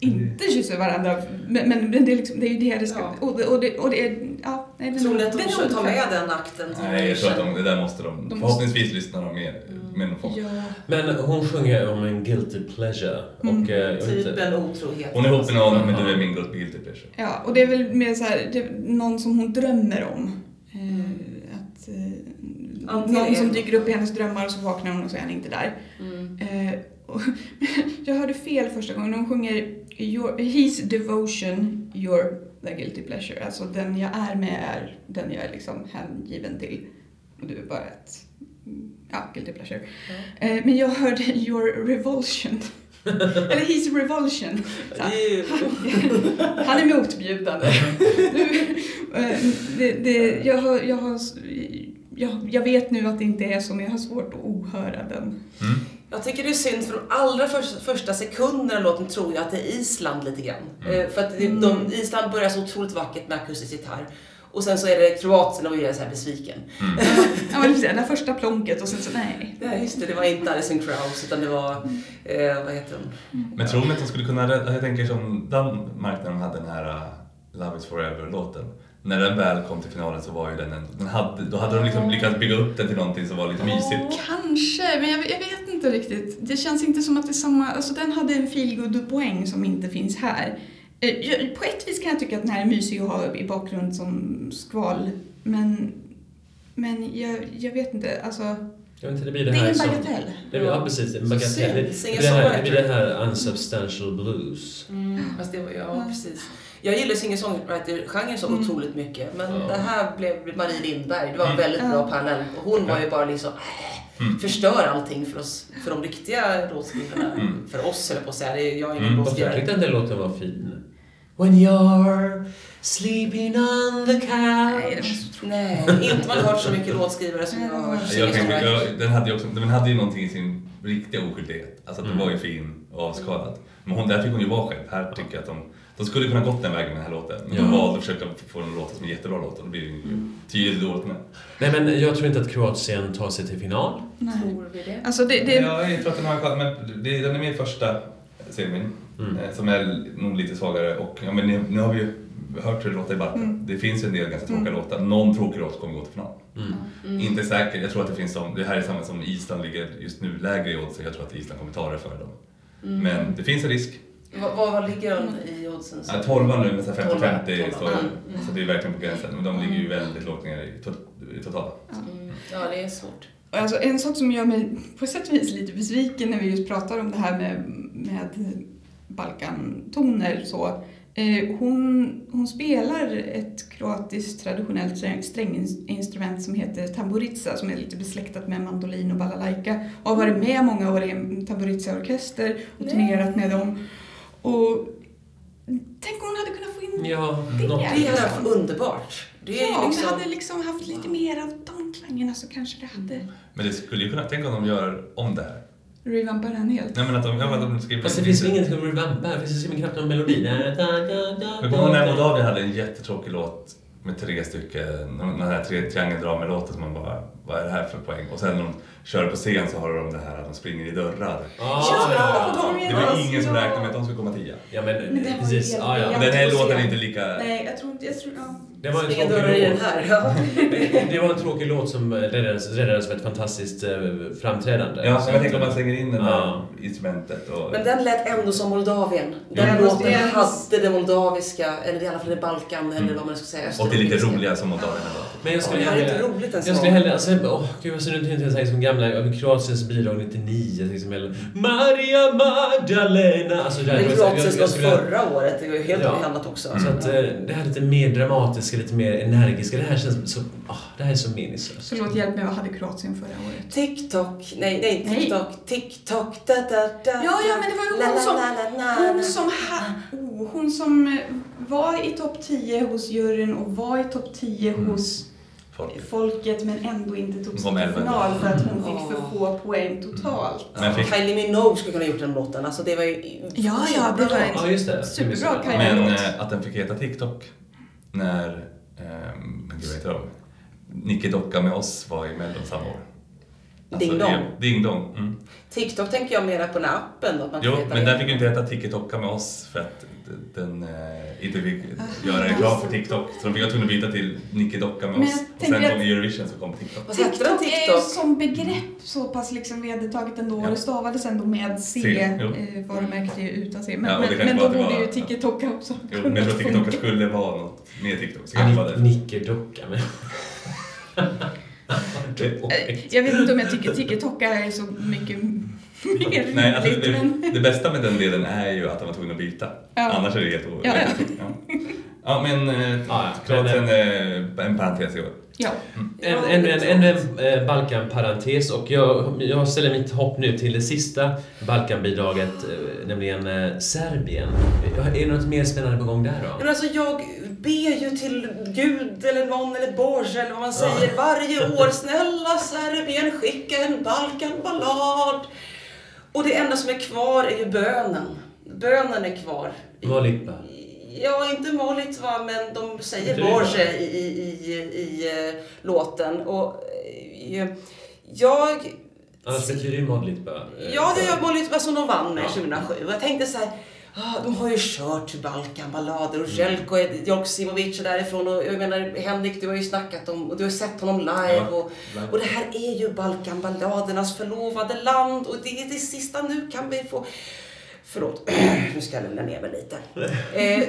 inte kysser varandra. Men, men, men det, är liksom, det är ju det det ska... Ja. Och, det- och, det, och det är... Ja, nej, den Tror ni att de tar obekväm. med den akten Nej, jag tror att de, det där måste de... De förhoppningsvis lyssnar de mer med någon form. Ja. Men hon sjunger om en guilty pleasure. Mm. Och, eh, jag vet Typ inte, en otrohet. Hon är ihop med någon, men du är min guilty pleasure. Ja, och det är väl mer så här, det någon som hon drömmer om. Eh, att, eh, Antingen någon som dyker upp i hennes drömmar och så vaknar hon och så är han inte där. Mm. Eh, och jag hörde fel första gången. Hon sjunger your, His devotion, your the guilty pleasure. Alltså den jag är med är den jag är liksom hängiven till. Och du är bara ett ja, guilty pleasure. Eh, men jag hörde your revulsion. Eller his revulsion. Så ju- han är motbjudande. Nu, eh, det, det, jag, har, jag, har, jag, jag vet nu att det inte är så, men jag har svårt att ohöra den. Mm. Jag tycker det är synd för de allra första, första sekunderna låten tror jag att det är Island lite grann. Mm. Eh, För att det, de, Island börjar så otroligt vackert med akustisk gitarr. Och sen så är det Kroatien och jag är så här besviken. Ja, men precis, det där första plonket och sen så nej. Ja, just det. Det var inte Alison Krauss utan det var, eh, vad heter hon? Men tror ni att de skulle kunna rädda, jag tänker som Danmark när de hade den här uh, Love is forever-låten. När den väl kom till finalen så var ju den, en, den hade, då hade de liksom lyckats bygga upp den till någonting som var lite mysigt. Kanske, men jag, jag vet inte riktigt. Det känns inte som att det är samma... Alltså den hade en feelgood-poäng som inte finns här. Eh, jag- På ett vis kan jag tycka att den här är mysig att ha i bakgrund som skval, men... Men jag, jag vet inte, alltså... jag vet inte, det blir Det det är en som... bagatell. Det blir, ja, precis. En bagatell. Det, det, blir det, här, det blir det här unsubstantial blues. Fast det var, ja, Ja. precis. Jag gillar singer-songwriter-genren så Mm. otroligt mycket. Men Ja. det här blev Marie Lindberg. Det var en Mm. väldigt Ja. bra parallell. Och hon var ju bara liksom Mm. förstör allting för oss, för de riktiga låtskrivarna. Mm. För oss eller på att säga. Jag är ingen Mm. Låtskrivare. tyckte jag den där låten var fin? When you're sleeping on the Nej, couch. så Nej, inte man hört så mycket låtskrivare som jag har hört. Jag kan, jag, den, hade ju också, den hade ju någonting i sin riktiga oskyldighet. Alltså att den Mm. var ju fin och avskalad. Men hon, där fick hon ju vara själv. Här tycker jag att de, de skulle kunna gått den vägen med den här låten. Men de Ja. valde att försöka få den att låta som en jättebra låt och då blir det ju tydligt dåligt med. Nej, men jag tror inte att Kroatien tar sig till final. Nej. Tror vi det? Alltså det, det, Ja, jag tror att den har en chans, men det, den är med i första semin. Mm. eh, Som är nog lite svagare och ja, men nu, nu har vi ju hört hur det låter i Balkan. Mm. Det finns ju en del ganska tråkiga Mm. låtar. Någon tråkig låt kommer gå till final. Mm. Mm. Inte säker. Jag tror att det finns som, det här är samma som Island ligger just nu lägre i odds. så Jag tror att Island kommer ta det för dem. Mm. Men det finns en risk. Vad, vad, ligger de i oddsen? Ja, 12 nu med så här 50-50 Tolvan. står det. Mm. Så det är verkligen på gränsen. Men de ligger ju väldigt lågt ner i, to- i totala. Mm. Ja, det är svårt. Alltså en sak som gör mig på sätt och vis lite besviken när vi just pratar om det här med, med Balkantoner så. Eh, hon, hon spelar ett kroatiskt traditionellt sträng- stränginstrument som heter tamburica som är lite besläktat med mandolin och balalaika och har varit med många år i en tamburica-orkester och turnerat med dem. Och tänk om hon hade kunnat få in Ja, Det något. Det hade varit underbart. Det är Ja, ju om liksom... vi hade liksom haft lite mer av de klangerna så kanske det hade Men det skulle ju kunna, tänk om de gör om det här. revampat den helt. Nej men att de, ja, men att de skriver... Fast det finns ju inget som revampa. Det finns ju knappt någon melodi. Jag kommer ihåg när da. Moldavien hade en jättetråkig låt med tre stycken, den här tre triangeldramelåten som man bara, vad är det här för poäng? Och sen när de kör på scen så har de det här att de springer i dörrar. Ah, Ja. Det var ingen som räknade med att de skulle komma tia. Ja, men, Men den var precis. Ah, ja. Den här låten är inte lika... Nej, jag tror inte... Jag tror, ja. Det var en tråkig låt. här. Ja. Det var en tråkig låt som räddades, räddades av ett fantastiskt eh, framträdande. Ja, så jag tänker om man slänger in det där Ja. instrumentet och... Men den lät ändå som Moldavien. Den Ja, låten det är- hade det moldaviska, eller i alla fall det Balkan, eller vad man ska säga. Och det är lite roliga som Moldavien låter. Men jag Ja, skulle det hellre... roligt ens. Jag skulle hellre, alltså, åh gud vad synd att jag säga som gamla, Kroatiens bidrag 99 till exempel. Maria Magdalena. Alltså, där, Men Kroatiens jag- jag låt skulle- förra året, det var ju helt Ja. annat också. Så att eh, det här lite mer dramatiska, lite mer energiska, det här känns så, ah, det här är så meningslöst. Förlåt, hjälp mig. Vad hade Kroatien förra året? TikTok, nej, nej, Nej. TikTok, TikTok, da, da, da, Ja, ja, men det var ju hon la, som- la, la, la, Hon som, ha, oh, hon som eh, var i topp 10 hos juryn och var i topp 10 Mm. hos Folket. folket men ändå inte tog sig till final för att hon fick för få poäng totalt. Men fick- Kylie Minogue skulle kunna ha gjort den låten. Alltså det var ju... Ja, ja, det var en- Ja, just det. Superbra, Kaj. Men eh, att den fick heta TikTok när, ehm, gud vad heter de? Nicke Docka med oss var i Mellon samma år. Ding Dong. Ding Dong. Mm. TikTok tänker jag mera på den appen. då, Att man Jo, men den fick ju inte heta TikToka med oss för att den eh, inte fick göra reklam för TikTok. Så de fick vara tvungna att byta till Nicke Docka med Men oss. Och sen kom Eurovision så kom TikTok. Vad den TikTok är ju TikTok? som begrepp så pass liksom vedertaget ändå. Ja. Det stavades ändå med C. Eh, varumärket är ju utan C. Men, Ja, men, men var då borde var- ju TikTok också Jo, men jag tror TikTok skulle vara något med TikTok. Så kanske var det. Nicke Docka med. Eh, Jag vet inte om jag tycker TikTok är så mycket mer Nej, alltså det, det bästa med den delen är ju att de var tvungna att byta. Ja. Annars är det helt o- Ja, ja. ja. ja, men eh, Ja, Kroatien eh, en parentes i år. Ja. En, en, en, en, en eh, Balkanparentes och jag, jag ställer mitt hopp nu till det sista Balkanbidraget, nämligen Serbien. Är det något mer spännande på gång där då? Men alltså jag ber ju till Gud eller någon eller Borge eller vad man säger varje år. Snälla Serbien, skicka en Balkanballad. Och det enda som är kvar är ju bönen. Bönen är kvar. Malippa. Ja, inte Molit va, men de säger Borge i, i, i, i eh, låten. Och eh, jag... Annars betyder ju Malippa. eh, Ja, det gör Molit som de vann med Ja. 2007. Och jag tänkte så här, ah, de har ju kört Balkanballader och Jelko Joksimovic är därifrån och jag menar Henrik, du har ju snackat om och du har sett honom live Ja, och, och det här är ju Balkanballadernas förlovade land och det är det sista nu kan vi få Förlåt, nu ska jag lugna ner mig lite. Eh,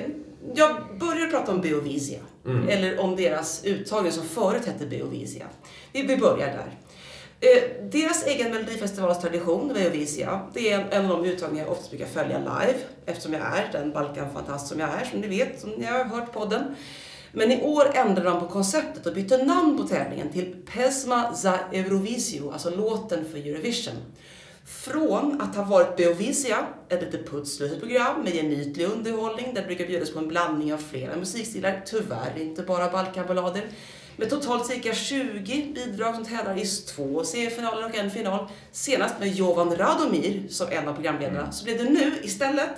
jag börjar prata om Beovisia. Mm. Eller om deras uttagning som förut hette Beovisia. Vi, vi börjar där. Eh, deras egen Melodifestivalstradition, Beovisia, det är en, av de uttagningar jag oftast brukar följa live. Eftersom jag är den Balkanfantast som jag är, som ni vet, som ni har hört podden. Men i år ändrade de på konceptet och bytte namn på tävlingen till Pesma za Eurovisio, alltså låten för Eurovision. Från att ha varit Beovisia, ett lite putslöst program med gemytlig underhållning där det brukar bjudas på en blandning av flera musikstilar, tyvärr inte bara Balkanballader, med totalt cirka 20 bidrag som tävlar i två semifinaler och en final, senast med Jovan Radomir som en av programledarna, så blev det nu istället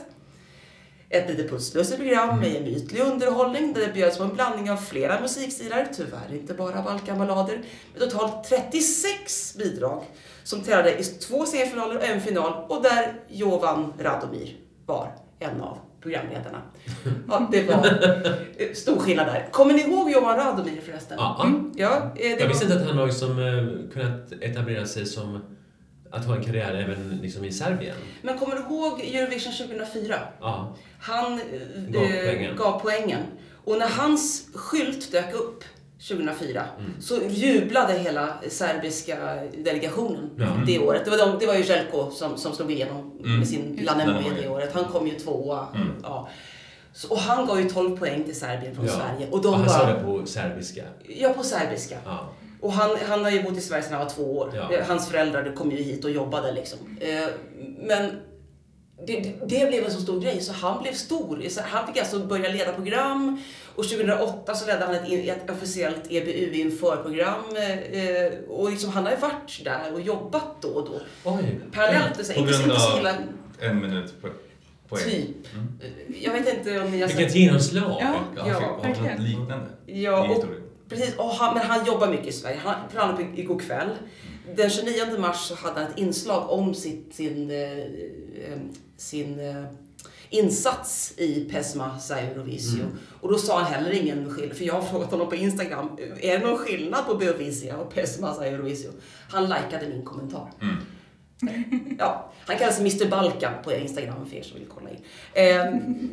ett lite putslustigt program med gemytlig underhållning där det bjöds på en blandning av flera musikstilar, tyvärr inte bara Balkanballader, med totalt 36 bidrag som tävlade i två semifinaler och en final. Och där Jovan Radomir var en av programledarna. Ja, det var stor skillnad där. Kommer ni ihåg Jovan Radomir förresten? Ja. Mm, ja eh, det Jag var- visste inte att han har liksom, kunnat etablera sig som att ha en karriär även liksom i Serbien. Men kommer du ihåg Eurovision 2004? Ja. Han eh, Gav eh, poängen. gav poängen. Och när hans skylt dök upp 2004 Mm. så jublade hela serbiska delegationen Ja. det året. Det var, de, det var ju Željko som, som slog igenom Mm. med sin La Nemoje Nemoje. det året. Han kom ju tvåa. Mm. Ja. Så, och han gav ju 12 poäng till Serbien från ja. Sverige. Och Och de han sa bara... det på serbiska. Ja, på serbiska. Ja. Och han, han har ju bott i Sverige sedan han var två år. Ja. Eh, Hans föräldrar kom ju hit och jobbade liksom. Eh, Men det, det- blev en så stor grej så han blev stor. Så Han fick alltså börja leda program och 2008 så ledde han ett, ett officiellt E EBU införprogram. eh, Och liksom han har ju varit där och jobbat då och då. Oj. Parallellt, så På inte, grund inte så av en minut på, på en. typ. Mm. Jag vet inte om ni har Vilket sett... genomslag. Ja. Ja, Ja, verkligen. något liknande Ja, och. Precis, och han, men han jobbar mycket i Sverige. Han förhandlade på igår kväll. Den 29 mars så hade han ett inslag om sitt, sin, eh, eh, sin eh, insats i Pesma Eurovisio. Och då sa han heller ingen skillnad, för jag har frågat honom på Instagram, är det någon skillnad på Beovisia och Pesma Eurovisio? Han likade min kommentar. Mm. Ja, han kallas Mr Balkan på Instagram för er som vill kolla in. Eh,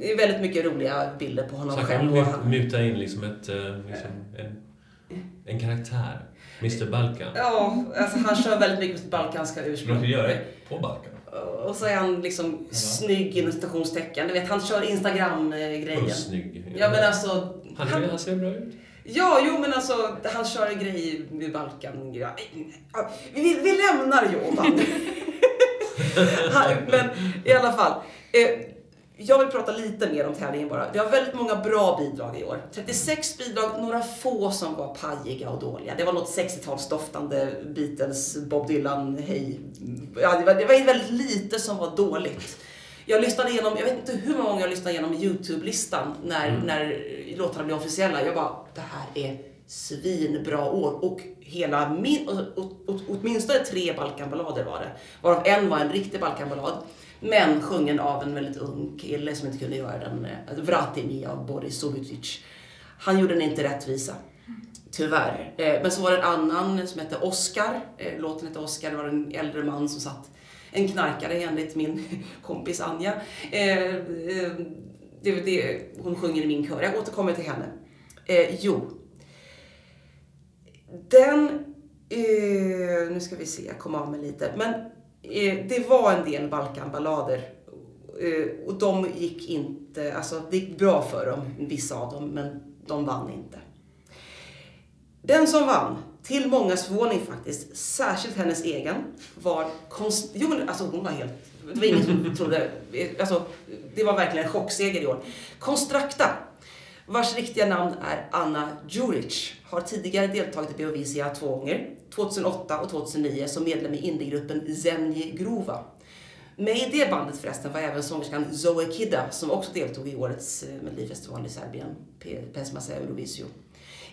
det är väldigt mycket roliga bilder på honom Så själv. mut- han- muta in liksom ett, liksom en, en karaktär. Mr Balkan. Ja, alltså han kör väldigt mycket med balkanska ursprung. du göra det på Balkan? Och så är han liksom snygg inom citationstecken. Du vet, han kör Instagram-grejen. Och snygg. Ja, men alltså... Han, Han, han ser bra ut. ja, jo, men alltså han kör en grej med Balkan. Ja, vi, vi lämnar Jovan. Men i alla fall. Eh, jag vill prata lite mer om tävlingen bara. Vi har väldigt många bra bidrag i år. 36 bidrag, några få som var pajiga och dåliga. Det var något 60-talsdoftande Beatles, Bob Dylan, hej. Ja, det, var, det var väldigt lite som var dåligt. Jag lyssnade igenom, jag vet inte hur många gånger jag lyssnade igenom Youtube-listan när, när låtarna blev officiella. Jag bara, det här är svinbra år. Och hela min, och, och, och, åtminstone tre Balkanballader var det. Varav en var en riktig Balkanballad. Men sjungen av en väldigt ung kille som inte kunde göra den. eh, av Boris Subutic. Han gjorde den inte rättvisa. Tyvärr. Eh, men så var det en annan som hette Oscar. Eh, låten hette Oscar. Det var en äldre man som satt en knarkare enligt min kompis Anja. Eh, det, det, hon sjunger i min kör. Jag återkommer till henne. Eh, jo. Den... Eh, nu ska vi se, jag kom av mig lite. Men Eh, det var en del Balkanballader. Eh, och de gick inte... Alltså, det gick bra för dem, vissa av dem, men de vann inte. Den som vann, till mångas förvåning faktiskt, särskilt hennes egen, var konst... Jo alltså hon var helt... Det var ingen som trodde... Eh, alltså, det var verkligen en chockseger i år. Konstrakta, vars riktiga namn är Anna Djuric, har tidigare deltagit i Beovisia två gånger, 2008 och 2009 som medlem i indiegruppen Zemlji Grova. Med i det bandet förresten var även sångerskan Zoe Kidda som också deltog i årets eh, Melodifestival i Serbien, P- Eurovisio.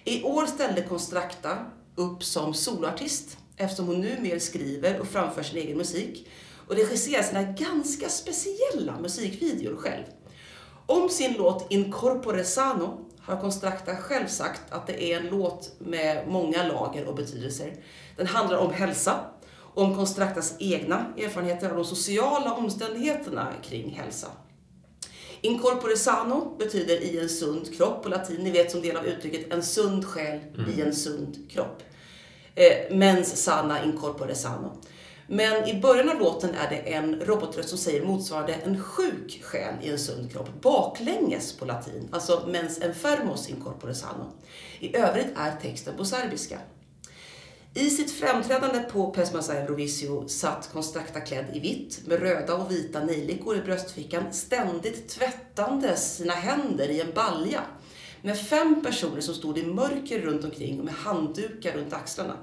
I år ställde Konstrakta upp som soloartist eftersom hon numera skriver och framför sin egen musik och regisserar sina ganska speciella musikvideor själv. Om sin låt Incorpore Sano har Konstrakta själv sagt att det är en låt med många lager och betydelser. Den handlar om hälsa om Konstraktas egna erfarenheter av de sociala omständigheterna kring hälsa. Incorpore sano betyder i en sund kropp på latin. Ni vet som del av uttrycket en sund själ i en sund kropp. Eh, mens sana incorpore sano. Men i början av låten är det en robotröst som säger motsvarande en sjuk själ i en sund kropp baklänges på latin. Alltså mens enfermos incorpore sano. I övrigt är texten på serbiska. I sitt framträdande på Pesmasa Eurovisio satt Constracta klädd i vitt med röda och vita nejlikor i bröstfickan ständigt tvättande sina händer i en balja med fem personer som stod i mörker runt omkring och med handdukar runt axlarna.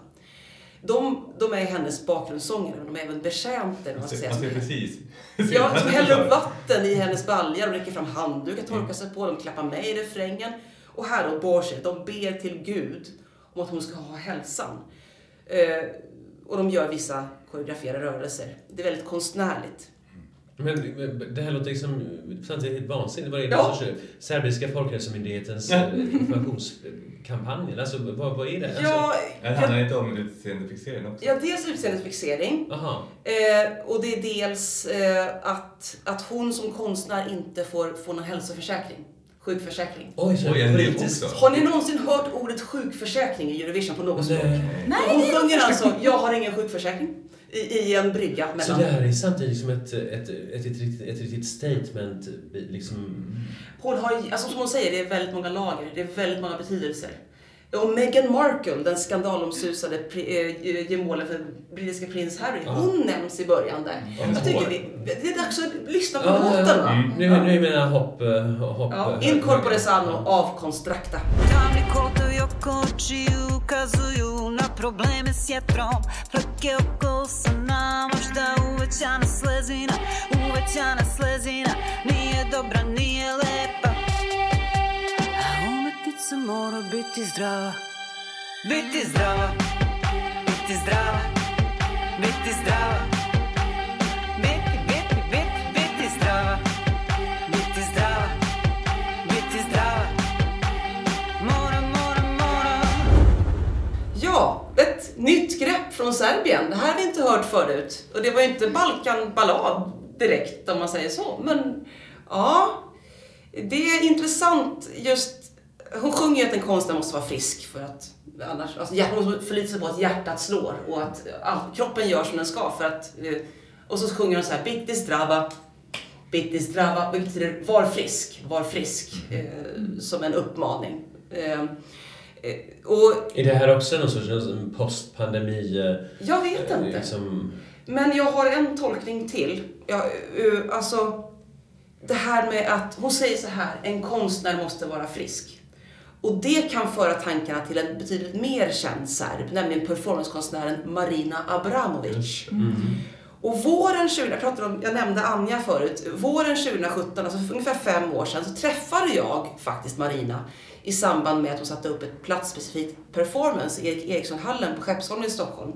De, de är hennes bakgrundssångare, men de är även betjänter. Man ser, man precis. Ja, som häller upp vatten i hennes balja, de räcker fram handdukar, torkar sig på, de klappar med i refrängen. Och här då Borse, de ber till Gud om att hon ska ha hälsan. Eh, och de gör vissa koreograferade rörelser. Det är väldigt konstnärligt. Men det här låter liksom samtidigt helt vansinnigt. Vad är det Ja. sorts Serbiska folkhälsomyndighetens Ja. eh, informationskampanj? Alltså, vad, vad är det? Alltså, Ja, Det handlar inte om utseendefixering också? ja, dels utseendefixering Aha. eh, och det är dels eh, att, att hon som konstnär inte får, får någon hälsoförsäkring. Sjukförsäkring. Oj, så del politiskt... också. Har ni någonsin hört ordet sjukförsäkring i Eurovision på något språk? Nej. hon sjunger alltså “Jag har ingen sjukförsäkring” i, i en brygga Så mellan. det här är samtidigt som ett, ett, ett, ett, riktigt- ett riktigt statement, liksom... Hon har, alltså som hon säger, det är väldigt många lager, det är väldigt många betydelser. Och Meghan Markle, den skandalomsusade eh, gemålen för brittiska prins Harry, Ja. hon nämns i början där. Hennes Jag tycker vi, det är dags att lyssna på Ja, låten va? Mm. Nu, nu är mina hopp... eh, hopp Ja, Incorpore höga. sano av Constracta. Probleme s jetrom Fleke oko sa nama možda uvećana slezina Uvećana slezina. Nije dobra, nije lepa. A umetnica mora biti zdrava Biti zdrava, biti zdrava, biti zdrava. Biti, biti, biti, biti zdrava Biti zdrava, biti zdrava. Mora, mora, mora Ja, ett nytt grepp från Serbien. Det här har vi inte hört förut. Och det var ju inte Balkanballad direkt om man säger så. Men ja, det är intressant just... Hon sjunger ju att en konstnär måste vara frisk för att annars... Alltså, hon måste förlita sig på att hjärtat slår och att all, kroppen gör som den ska för att... Eh, och så sjunger hon så här, bitti strava, bitti strava, vilket betyder var frisk, var frisk, eh, som en uppmaning. Eh, och Är det här också någon sorts postpandemi... eh, jag vet eh, inte. Liksom, Men jag har en tolkning till. Jag, eh, alltså, det här med att, hon säger så här, en konstnär måste vara frisk. Och det kan föra tankarna till en betydligt mer känd serb, nämligen performancekonstnären Marina Abramovic. Och våren 20, jag, pratade om, jag nämnde Anja förut, våren 2017, alltså för ungefär fem år sedan, så träffade jag faktiskt Marina i samband med att hon satte upp ett platsspecifikt performance i Erik Erikssonhallen på Skeppsholmen i Stockholm.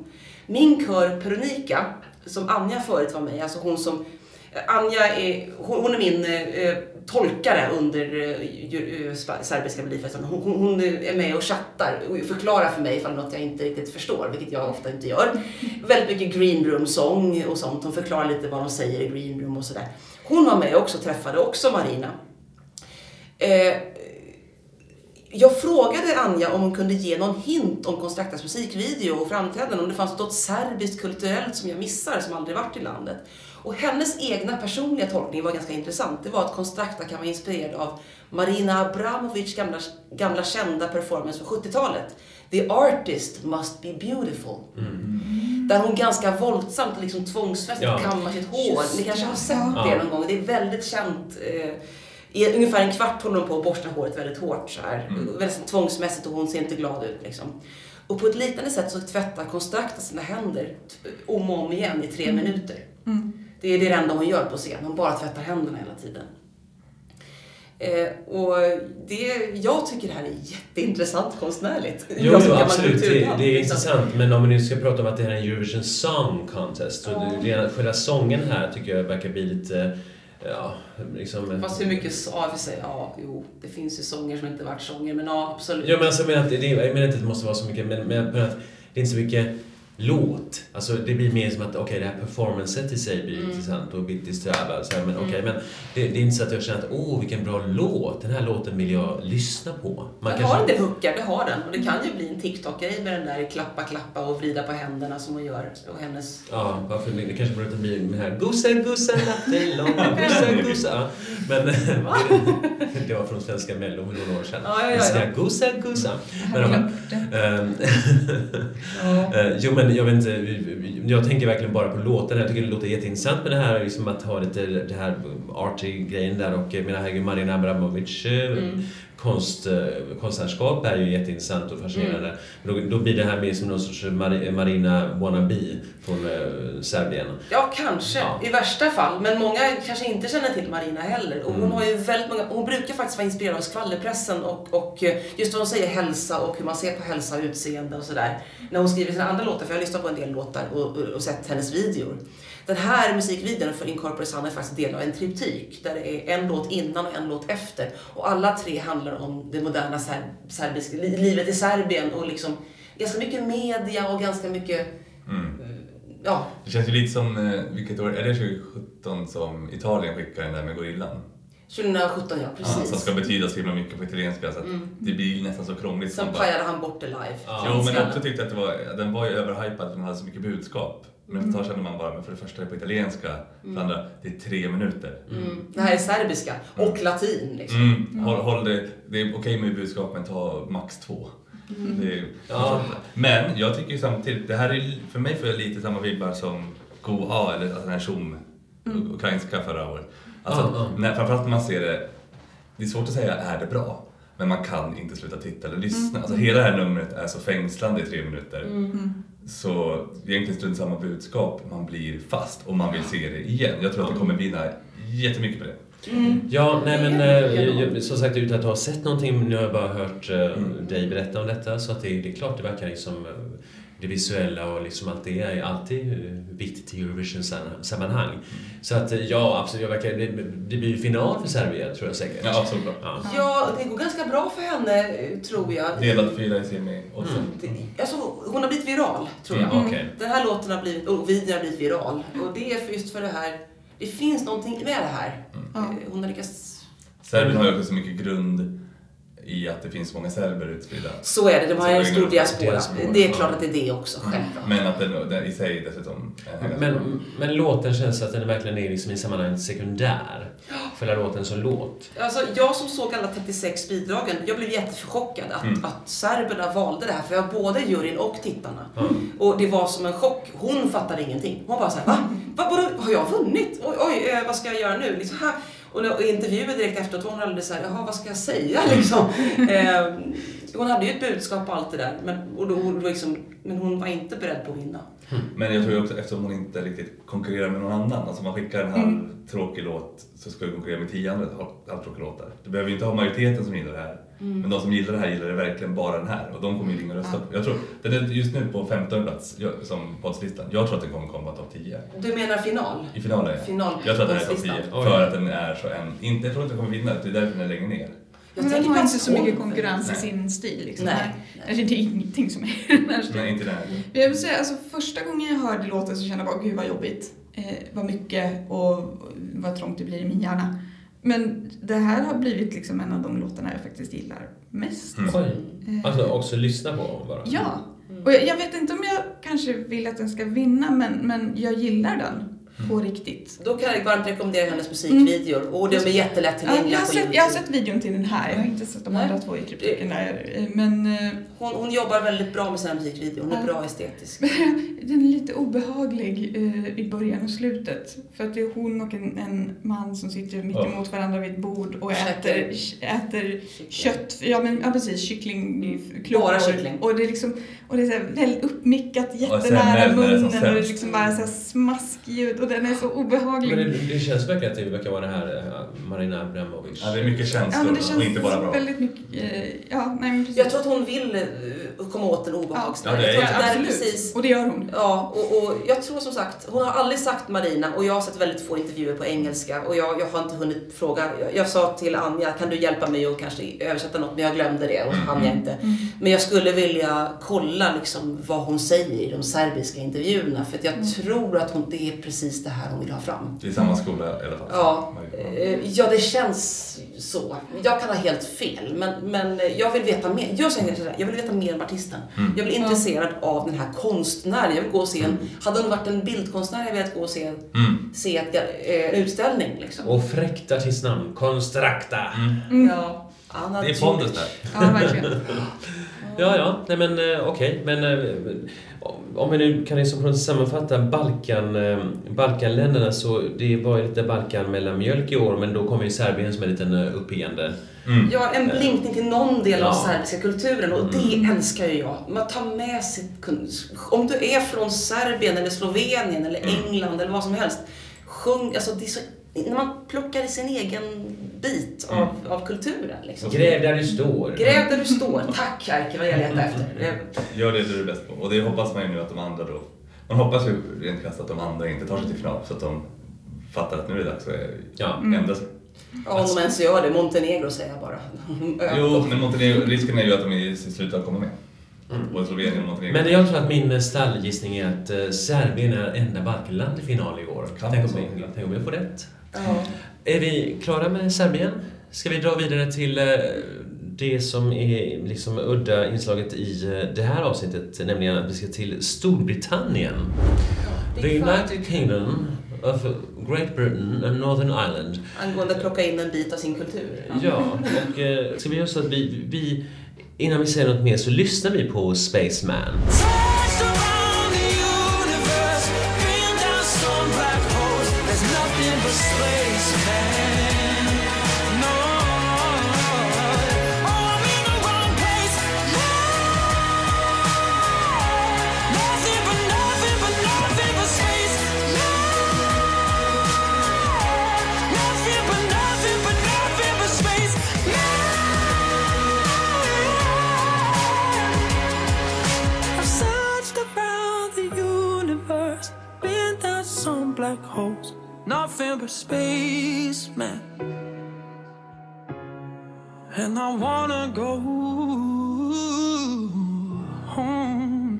Min kör Peronika, som Anja förut var med alltså hon som eh, Anja är, hon, är min eh, eh tolkare under eh, eh serbiska melodifestivalen. Hon, hon, är med och chattar och förklarar för mig ifall något jag inte riktigt förstår, vilket jag ofta inte gör. Väldigt mycket green room-sång och sånt. Hon förklarar lite vad de säger i green room och sådär. Hon var med också och träffade också Marina. Eh, jag frågade Anja om hon kunde ge någon hint om Constractas musikvideo och framträdanden, om det fanns något serbiskt kulturellt som jag missar, som aldrig varit i landet. Och hennes egna personliga tolkning var ganska intressant. Det var att Constracta kan vara inspirerad av Marina Abramovic gamla, gamla kända performance från 70-talet. The artist must be beautiful. Där hon ganska våldsamt och liksom tvångsmässigt Ja. kammar sitt hår. Just Ni kanske har det. sett Ja. det någon gång. Det är väldigt känt. Eh, I ungefär en kvart håller hon på att borsta håret väldigt hårt så här. Väldigt tvångsmässigt och hon ser inte glad ut liksom. Och på ett liknande sätt så tvättar Constracta sina händer om och om igen i tre minuter. Det är det enda hon gör på scen. Hon bara tvättar händerna hela tiden. Eh, och det, jag tycker det här är jätteintressant konstnärligt. Jo, jo absolut. Det, det är liksom. intressant. Men om vi nu ska prata om att det här är en Eurovision Song Contest. Så det, själva sången här tycker jag verkar bli lite... Ja, liksom... Fast hur mycket, ja vi säger, ja jo, det finns ju sånger som inte varit sånger, men ja absolut. Ja, men alltså, jag menar, att det, det, jag menar inte att det måste vara så mycket, men, men det är inte så mycket låt. Alltså det blir mer som att okej, det här performancet i sig blir intressant och bit disträrad. Så här, men okej, men det, det är inte så att jag känner att åh, vilken bra låt. Den här låten vill jag lyssna på. Man Den har en del hookar, det har den. Och det kan ju bli en TikTok-grej med den där klappa, klappa och vrida på händerna som hon gör. Och hennes... Ja, varför det kanske borde inte bli med här Gosa, gosa, natten lång, gosa. Ja, Men det var från svenska Mello för några år sedan. Ja, ja, ja, gosa, gosa. Jag Men, det. Ehm, eh, jo men jag vet inte, jag tänker verkligen bara på låten. Jag tycker det låter jätteintressant med det här liksom att ha lite det här arty-grejen där och jag menar herregud Marina Abramovic eh, mm konst, eh, konstnärskap är ju jätteintressant och fascinerande. Men då, då blir det här mer som någon sorts Mari- Marina wannabe från eh, Serbien. Ja, kanske. Ja. I värsta fall. Men många kanske inte känner till Marina heller. Och hon Mm. har ju väldigt många... Hon brukar faktiskt vara inspirerad av skvallerpressen och, och eh, just vad hon säger, hälsa och hur man ser på hälsa och utseende och sådär. När hon skriver sina andra låtar, för jag har lyssnat på en del låtar och, och, och sett hennes videor. Den här musikvideon för Incorporate Sun är faktiskt del av en triptyk där det är en låt innan och en låt efter. Och alla tre handlar om det moderna ser, serbiska, li- livet i Serbien och liksom ganska mycket media och ganska mycket... Ja, Det känns ju lite som, eh, vilket år, är det 2017 som Italien skickar den där med gorillan? 2017 ja, Ja, precis. som ska betyda så himla mycket på italienska så att det blir nästan så krångligt. Sen pajade han bort det live. Jo, men jag också tyckte att det var, den var ju överhypad för den hade så mycket budskap. Men efter ett tag kände man bara, men för det första är det på italienska, för det andra, det är tre minuter. Mm. Det här är serbiska och latin liksom. Mm. Håll, håll det, det är okej med budskap men ta max två. Det är, Ja. Men jag tycker ju samtidigt, det här är för mig får jag lite samma vibbar som Goa eller alltså den här Tjom, ukrainska förra året. Alltså, Ja, ja. När, framförallt när man ser det, det är svårt att säga är det bra? Men man kan inte sluta titta eller lyssna. Alltså hela det här numret är så fängslande i tre minuter. Så egentligen strunt samma budskap, man blir fast och man vill se det igen. Jag tror att det kommer vinna jättemycket på det. Ja, nej men eh, jag, som sagt utan att ha sett någonting, nu har jag bara hört eh, Mm. dig berätta om detta så att det, det är klart det verkar liksom eh, det visuella och liksom allt det är alltid viktigt i Eurovision-sammanhang. Mm. Så att ja, absolut, jag verkar, det, det blir ju final för Serbien tror jag säkert. Ja, absolut. Ja. Ja, det går ganska bra för henne tror jag. Delad fyra i semi och sen... Det- Alltså, hon har blivit viral, tror jag. Mm, okej. Den här låten har blivit, och videon har blivit viral. Och det är just för det här, det finns någonting med det här. Eh, Hon har lyckats... Serbien har ju också så mycket grund i att det finns många serber utspridda. Så är det, de har en stor diaspora. Det är klart att det är det också, självklart. Men att den, den i sig dessutom är Men, men låten känns att den verkligen är liksom i sammanhanget sekundär. Själva låten som låt. Alltså, jag som såg alla 36 bidragen, jag blev jättechockad att, Mm. att serberna valde det här. För jag har både juryn och tittarna. Mm. Och det var som en chock. Hon fattade ingenting. Hon bara såhär, va? va vadå, har jag vunnit? Oj, oj eh, vad ska jag göra nu? Liksom, ha. Och i intervjuer direkt efteråt var hon alldeles såhär, jaha vad ska jag säga liksom? eh, hon hade ju ett budskap och allt det där. Men, och då, liksom, men hon var inte beredd på att vinna. Men jag tror ju också eftersom hon inte riktigt konkurrerar med någon annan. Alltså man skickar en halvtråkig låt så ska du konkurrera med tio andra halv- halvtråkiga låtar. Du behöver ju inte ha majoriteten som gillar det här. Men de som gillar det här gillar det verkligen bara den här och de kommer ju ringa och rösta. på. Jag tror, den är just nu på 15 plats som poddslistan. Jag tror att den kommer komma topp 10. Du menar final? I finalen ja. Final Jag tror att den är topp 10 poddslistan. för att den är så en... Inte, jag tror inte den kommer vinna, det är därför den är längre ner. Jag Men tänker de har inte så mycket konkurrens i Nej. sin stil. Liksom. Nej. Alltså, det är ingenting som är den här stilen. Nej, inte den här. Jag vill säga, alltså, första gången jag hörde låten så kände jag bara, gud vad jobbigt. Eh, vad mycket och vad trångt det blir i min hjärna. Men det här har blivit liksom en av de låtarna jag faktiskt gillar mest. Mm. Oj. Eh, Alltså också lyssna på bara. Ja. Och jag, jag vet inte om jag kanske vill att den ska vinna, men, men jag gillar den på riktigt. Då kan jag varmt rekommendera hennes musikvideor. Och de är Ja, jättelättillgängliga jag, har på sett, Youtube. jag har sett videon till den här, jag har inte sett de Nej. andra två i kryptiken där. Eh, Men eh, Hon, hon jobbar väldigt bra med sina musikvideor. Hon är Ja. bra estetisk. den är lite obehaglig eh, i början och slutet. För att det är hon och en, en man som sitter mitt Ja. emot varandra vid ett bord och äter, äter kött, ja, men, ja precis, kycklingklor. Bara kyckling. Och det är liksom, och det är så här väldigt uppmickat, sen jättenära munnen och det är sämst. liksom bara så här smaskljud och den är så obehaglig. Men det, det känns verkligen att det verkar vara det här eh, Marina Abramovic. Ja, det är mycket ja, känslor men det och känns inte bara bra. väldigt mycket, eh, ja, nej men precis. Jag tror att hon vill eh, komma åt en obehagsnära. Ja, det är- jag tror att det är precis... Och det gör hon. Ja, och, och jag tror som sagt, hon har aldrig sagt Marina och jag har sett väldigt få intervjuer på engelska och jag, jag har inte hunnit fråga. Jag, jag sa till Anja, kan du hjälpa mig och kanske översätta något? Men jag glömde det och så hann jag inte. Men jag skulle vilja kolla kolla liksom vad hon säger i de serbiska intervjuerna. För att jag tror att hon, det är precis det här hon vill ha fram. Det är samma skola i alla fall. Ja, eh, ja, det känns så. Jag kan ha helt fel, men, men jag vill veta mer. Jag säger jag vill veta mer om artisten. Jag blir intresserad av den här konstnären. Jag vill gå och se en, hade hon varit en bildkonstnär, jag velat gå och se en, se ett, eh, en utställning. Liksom. Och fräckt artistnamn. Konstrakta. Ja, Anna Det är pondus där. Ja, verkligen. Ja, ja. Nej, men eh, okej. Men eh, om vi nu kan liksom sammanfatta Balkan, eh, Balkanländerna så det var ju lite Balkan mellan mjölk i år men då kommer ju Serbien som en liten uppiggande. Ja, en blinkning till någon del av Ja. serbiska kulturen och det älskar ju jag. Man tar med sitt kunskap. Om du är från Serbien eller Slovenien eller England eller vad som helst. Sjung, alltså det är så, när man plockar i sin egen bit av, av kulturen. Liksom. Gräv där du står. Gräv där du står. Tack Erke, vad jag letar efter. Det- Gör det du är bäst på. Och det hoppas man ju nu att de andra då... Man hoppas ju rent krasst att de andra inte tar sig till final så att de fattar att nu är det dags att Ja. ändra sig. Ja, om de ens gör det. Montenegro säger jag bara. Jo, men Montenegro, risken är ju att de i slutet kommer med. Både Slovenien och Montenegro. Men jag tror att min stallgissning är att eh, Serbien är enda Balkanland i final i år. Tänk om, så. tänk om jag får rätt. Ja. Är vi klara med Serbien? Ska vi dra vidare till eh, det som är liksom udda inslaget i eh, det här avsnittet, nämligen att vi ska till Storbritannien. The är fan United Kingdom of Great Britain and Northern Ireland. Angående att plocka in en bit av sin kultur. Ja, och eh, ska vi göra så att vi, vi, innan vi säger något mer så lyssnar vi på Spaceman. Nothing but space, man. And I wanna go home.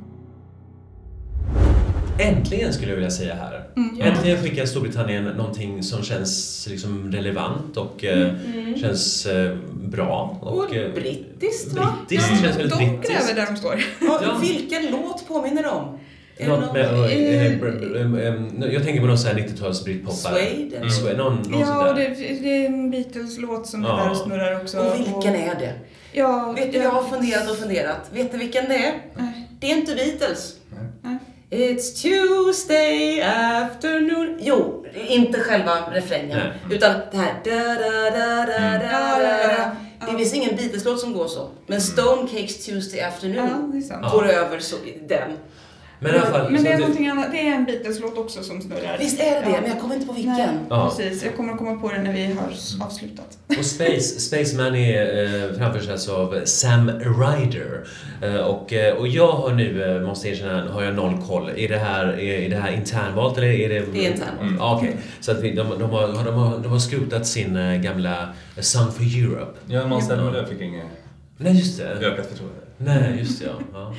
Äntligen skulle jag vilja säga här. Äntligen skickar Storbritannien någonting som känns liksom relevant och eh, känns eh, bra. Och eh, brittiskt va? Brittiskt, känns väldigt De gräver brittiskt. där de står. Ja. Vilken låt påminner om? Något med, eh, eh, jag tänker på någon sån här 90-tals britpoppare. Suede? Mm. Suede, någon, någon Ja, och där. det, det är en Beatles-låt som Ja. är där och snurrar också. Och vilken är det? Ja, Vet du, jag har funderat och funderat. Vet du vilken det är? Nej. Det är inte Beatles. Nej. It's Tuesday afternoon. Jo, inte själva refrängen. Nej. Utan det här da da da da da Ja, ja, ja, ja. Det finns ingen Beatles-låt som går så. Men Stone Cakes Tuesday Ja, afternoon. Ja. går över så, den. Men alla fall, Men det är någonting annat. Det är en Beatles-låt också som snurrar. Visst är det det, Ja. men jag kommer inte på vilken. Nej, Ja. precis. Jag kommer att komma på det när vi har s- avslutat. Och Space, Spaceman är, eh, framförs alltså av Sam Ryder. Eh, och, eh, och jag har nu, eh, måste jag erkänna, har jag noll koll. Är det här, är, är det här internvalt eller är det... Det är internvalt. Mm, ja, Okej, så att vi, de, de, har, de, har, de har skrotat sin eh, gamla Sun for Europe. Ja, Måns Zelmerlöw fick inget Nej, just det. ökat förtroende. Nej, just det, ja. ja.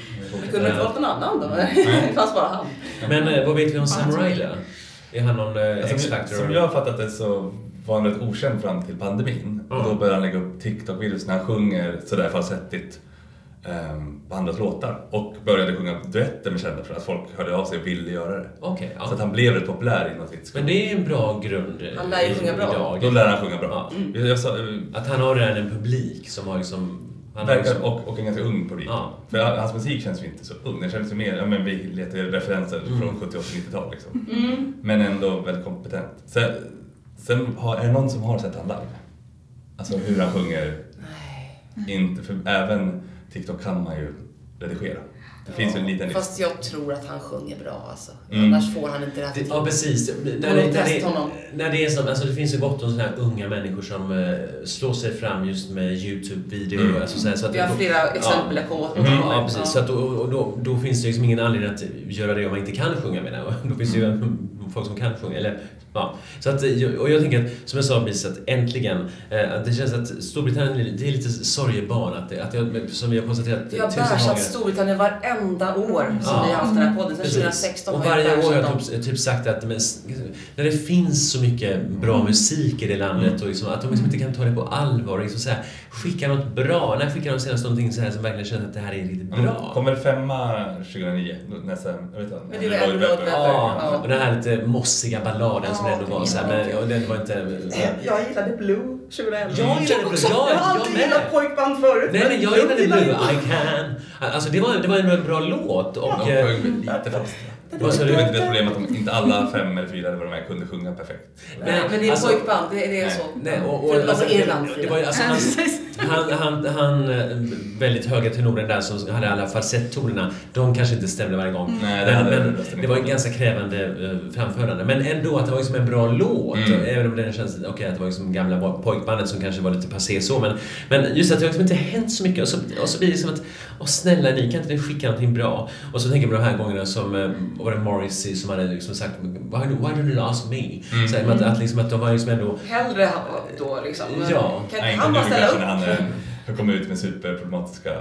Vi kunde inte valt någon annan då. Det fanns bara han. Men eh, vad vet vi om Sam Ryder? Är han någon eh, Som, X-Factor? som jag har fattat det så var han rätt okänd fram till pandemin. Ja. Och då började han lägga upp TikTok-videos när han sjunger sådär falsettigt um, på andras låtar. Och började sjunga duetter med kända för att folk hörde av sig och ville göra det. Okej, Så att ja. han blev rätt populär inom sitt Men det är en bra grund eh, Han lär ju sjunga bra. idag. Då lär han sjunga bra. Ja. Jag, jag sa, eh, Att han har redan en publik som har liksom... Verkar, liksom och, och en ganska ung publik. Ja. För hans musik känns ju inte så ung. Den känns ju mer, ja men vi letar referenser Mm. från 70 och 90-tal liksom. Men ändå väldigt kompetent. Sen, sen har, är det någon som har sett han live? Alltså hur han sjunger. Inte, för även TikTok kan man ju redigera. Det finns en liten... Fast jag tror att han sjunger bra alltså. Mm. Annars får han inte rätt Det, till. ja, precis. När det, när, det, när det är som, alltså det finns ju gott om såna här unga människor som eh, slår sig fram just med YouTube-videor. Mm. Alltså, så här, så att Vi har då- flera exempel jag kommer åt. mot Ja, honom. ja, precis. Så att då, och då, då finns det liksom ingen anledning att göra det om man inte kan sjunga med det. Då finns det ju folk som kan sjunga. Eller, ja. så att, eh, och jag tänker att, som jag sa precis, att äntligen, eh, att det känns att Storbritannien, det är lite sorgebarn. Att det, att jag, som vi har konstaterat tusen bärsat gånger. Storbritannien varenda varenda år som Ja. vi har haft den här podden. Sedan Precis. 2016 Och varje år har jag typ, typ sagt att men, när det finns så mycket bra musik i det landet och liksom, att de liksom inte kan ta det på allvar och liksom så här, skicka något bra. När skickar de senast någonting så här som verkligen känns att det här är riktigt Mm. bra? Kommer femma 2009, nästa, jag vet inte. Men det är väl Lloyd. Ja, och den här lite mossiga balladen som det ändå var. Så här, men, och den var inte... Jag gillade Blue 2011. Jag gillade Blue, ja, jag har jag alltid gillat pojkband förut. Nej men jag gillade Blue, inte- I can. Alltså det var, det var en bra låt och... De eh, lite fast. Vad sa Det du? var inte det problemet att inte alla fem eller fyra eller vad de är kunde sjunga perfekt. Nej, men det är alltså- pojkband, det, det är så. Nej, och, och, alltså, Irland. det, det var ju alltså han, han, han, han eh, väldigt höga tenoren där som hade alla falsettonerna, de kanske inte stämde varje gång. Nej, det men, det var ju inte. ganska krävande eh, framförande. Men ändå att det var liksom en bra låt. Mm. Även om den känns, okej att det var liksom gamla pojkbandet som kanske var lite passé så. Men, men just att det har liksom inte hänt så mycket. Och så, och så blir det som att, åh snälla ni, kan inte ni skicka någonting bra? Och så tänker jag på de här gångerna som, eh, var det Morrissey som hade liksom sagt Why, do- why don't you ask me? Mm. Så att, att, liksom, att de var liksom ändå Hellre ha- då liksom. Ja. Kan Nej, han bara ställa upp? han eh, kommer ut med superproblematiska,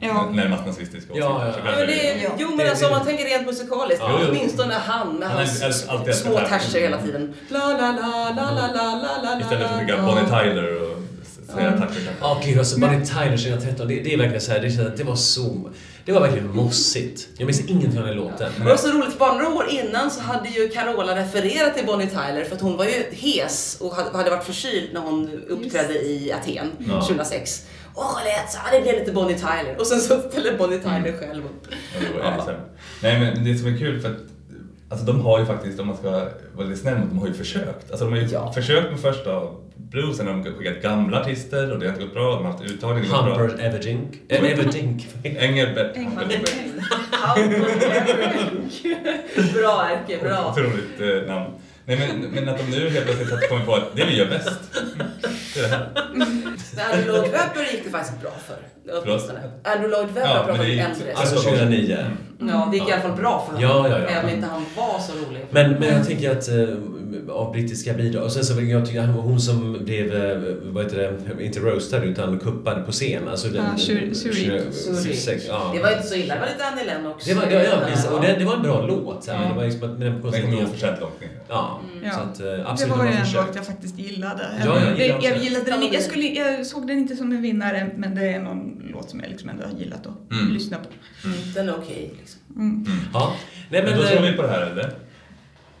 Ja. närmast nazistiska Ja, åsikter. ja, ja. Ja, det, jo men alltså om man tänker rent musikaliskt, Ja, åtminstone han med Han hans är- är alltid små terser hela tiden. La la la la la la la la Istället för att la. Bonnie Tyler och säga tack för kaffet. Ja, gud alltså Bonnie Tyler 2013, det, det är verkligen så här, det, känns att det var så... Det var verkligen mossigt. Jag minns ingenting av den låten. Och det var så roligt, för bara några år innan så hade ju Carola refererat till Bonnie Tyler för att hon var ju hes och hade varit förkyld när hon uppträdde i Aten Ja. 2006. Åh, det lät så, ja, det blev lite Bonnie Tyler. Och sen så ställde Bonnie Tyler själv upp. Ja, det var sämre. Nej men det som är kul för att Alltså de har ju faktiskt, om man ska vara lite snäll de har ju försökt. Alltså de har ju Ja. försökt med första bluesen, de har skickat gamla artister och det har inte gått bra, de har haft uttagning. Humpert Everdink. Äh, Everdink. Engelbert. bra Erke, bra. Otroligt eh, namn. Nej men, men att de nu helt plötsligt har kommit på att det vi gör bäst, det är det här. Men Andrew Lloyd Webber gick det faktiskt bra för. Åtminstone. Andrew Lloyd Webber Ja, är ju- äldre. Alltså 2009. Ja, det gick i alla fall bra för Ja, honom. ja, ja. Även om inte han var så rolig. Men, men jag tänker att eh, av brittiska bidrag, och sen så jag tycka hon som blev, eh, vad heter det, inte roastad utan kuppad på scen. Alltså den, Ja, Shuri- ja. Det var inte så illa. Det var lite Annie Lennox. Det var, ja, ja, visst, och det, det var en bra låt. Så här, men det var liksom att, men den på konstigt inte vis- oförtjänt långt ner. Ja, Ja. så att eh, Det absolut. var ju de har en låt jag faktiskt gillade. Ja, jag det, gillar också jag, det. gillade den, jag, skulle, jag såg den inte som en vinnare, men det är någon låt som jag liksom ändå har gillat att Mm. lyssna på. Mm, Den är okej liksom. Mm. Ja. Nej, Men men, då tror eh, vi på det här eller?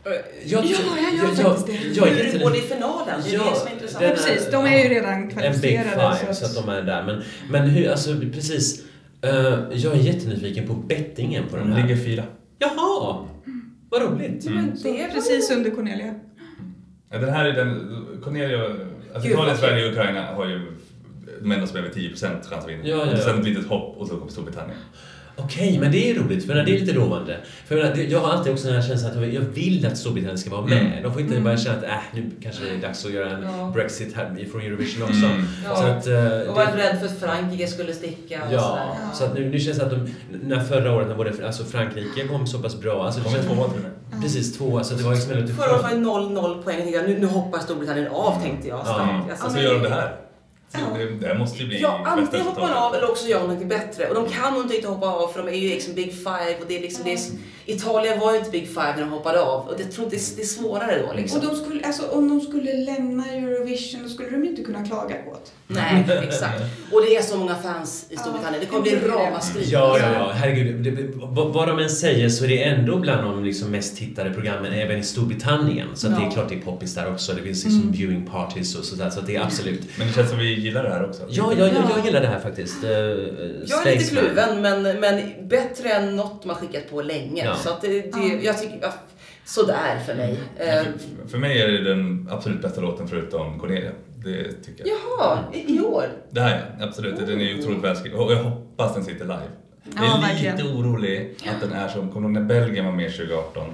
jag, Ja, jag gör jag, faktiskt det. Jag är Hur går det i finalen? Det är Ja, det som är intressant. den Ja, precis. De är ju redan En big kvalificerade. five, så att de är där. Men, men hur, alltså precis. eh, jag är jättenyfiken på bettingen på den De här. ligger fyra. Jaha! Vad roligt. Mm. Det var- precis under Cornelia. Ja, den här är den, Cornelia, alltså Italien, Sverige och Ukraina har ju de enda som är över 10% chans att vinna. Ja, ja, ja. sen ett litet hopp och så kommer Storbritannien. Okej, men det är roligt. För det är lite lovande. För jag, menar, det- jag har alltid också den här känslan att jag vill att Storbritannien ska vara med. Mm. De får inte bara känna att äh, nu kanske det är dags att göra en Ja. Brexit här från Eurovision också. Mm. Så Ja. att, eh, Och var det- rädd för att Frankrike skulle sticka och Ja, sådär. så att nu, nu känns det att de, när förra året när både alltså Frankrike kom så pass bra, alltså till och med. precis tvåa, så det var liksom Förra året var det 0-0 poäng. Nu, nu hoppar Storbritannien av tänkte jag. Ja. Mm. Alltså, Och så men- gör de det här. Det, det måste ju bli Ja, antingen hoppar man av eller också gör någonting bättre. Och de kan nog inte hoppa av för de är ju liksom Big Five. Och det är liksom, det är, Italien var ju inte Big Five när de hoppade av. Och det tror inte det är svårare då liksom. Och de skulle, alltså, om de skulle lämna Eurovision, då skulle de inte kunna klaga på det. Nej, exakt. Och det är så många fans i Storbritannien. Det kommer bli ramaskri. Ja, ja, ja. Herregud. Det, vad, de än säger så är det ändå bland de liksom mest tittade programmen även i Storbritannien. Så att det är Ja. klart det är poppis där också. Det finns liksom viewing parties och sådär. Så att det är absolut. Men det känns som vi gillar det här också. Ja, jag, jag, jag gillar det här faktiskt. Uh, Jag är lite kluven, men, men bättre än något man skickat på länge. Ja. Så att det, det, jag tycker, ja, sådär för mig. Ja, Eh, För, för mig är det den absolut bästa låten förutom Cornelia. Det tycker jag. Jaha, i, i år? Det här ja, absolut. Den är otroligt välskriven. Och jag hoppas den sitter live. Jag Ja, är verkligen. lite orolig att den är som, kommer du ihåg när Belgien var med 2018?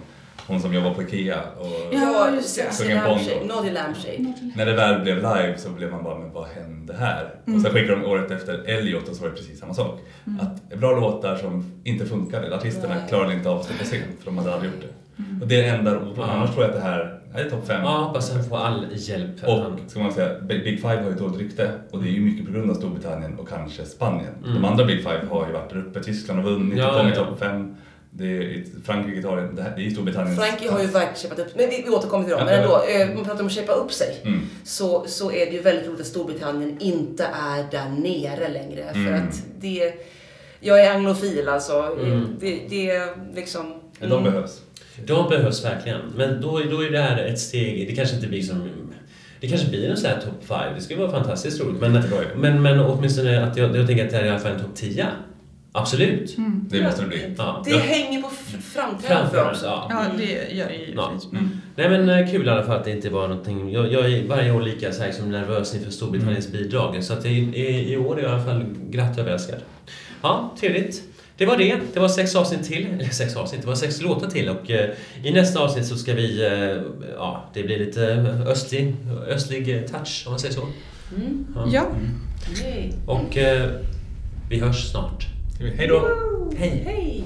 Hon som jobbar på IKEA. Och Ja, Sjunger lampshade, bongo. Naughty lampshade. När det väl blev live så blev man bara, men vad hände här? Och sen skickade de året efter Elliot och så var det precis samma sak. Att bra låtar som inte funkade, artisterna Nej. klarade inte av att stå på scen för de hade aldrig gjort det. Och det är enda oron, Ja. annars tror jag att det här är topp fem. Ja, hoppas han får all hjälp. Och ska man säga, Big Big Five har ju ett dåligt rykte och det är ju mycket på grund av Storbritannien och kanske Spanien. Mm. De andra Big Five har ju varit där uppe, Tyskland har vunnit Ja, och kommit ja. topp fem. Det är Frankrike, Italien, det, här, det är Storbritanniens... Frankrike har ju verkligen kämpat upp men vi, vi återkommer till dem. Men ändå, eh, man pratar om att kämpa upp sig. Mm. Så, så är det ju väldigt roligt att Storbritannien inte är där nere längre. För Mm. att det... Jag är anglofil alltså. Mm. Det, det är liksom... Men de behövs. De behövs verkligen. Men då, då är det här ett steg, det kanske inte blir som... Det kanske blir en sån här topp 5, det skulle vara fantastiskt roligt. Men, men, men åtminstone att jag, jag tänker att det här är i alla fall en topp 10. Absolut. Det måste det bli. Ja. Det hänger på f- framträdande för Framför också. ja. Ja, det gör det ju givetvis. Mm. Nej men eh, kul i alla fall att det inte var någonting. Jag, jag är varje år lika så här, som nervös inför Storbritanniens bidrag. Så att i, i, i år är jag i alla fall glatt överraskad. Ja, trevligt. Det var det. Det var sex avsnitt till. Eller sex avsnitt, det var sex låtar till. Och eh, i nästa avsnitt så ska vi... Eh, ja, det blir lite östlig, östlig eh, touch om man säger så. Mm. Ja, Yay. Och eh, vi hörs snart. Hej då! Hej! Hej!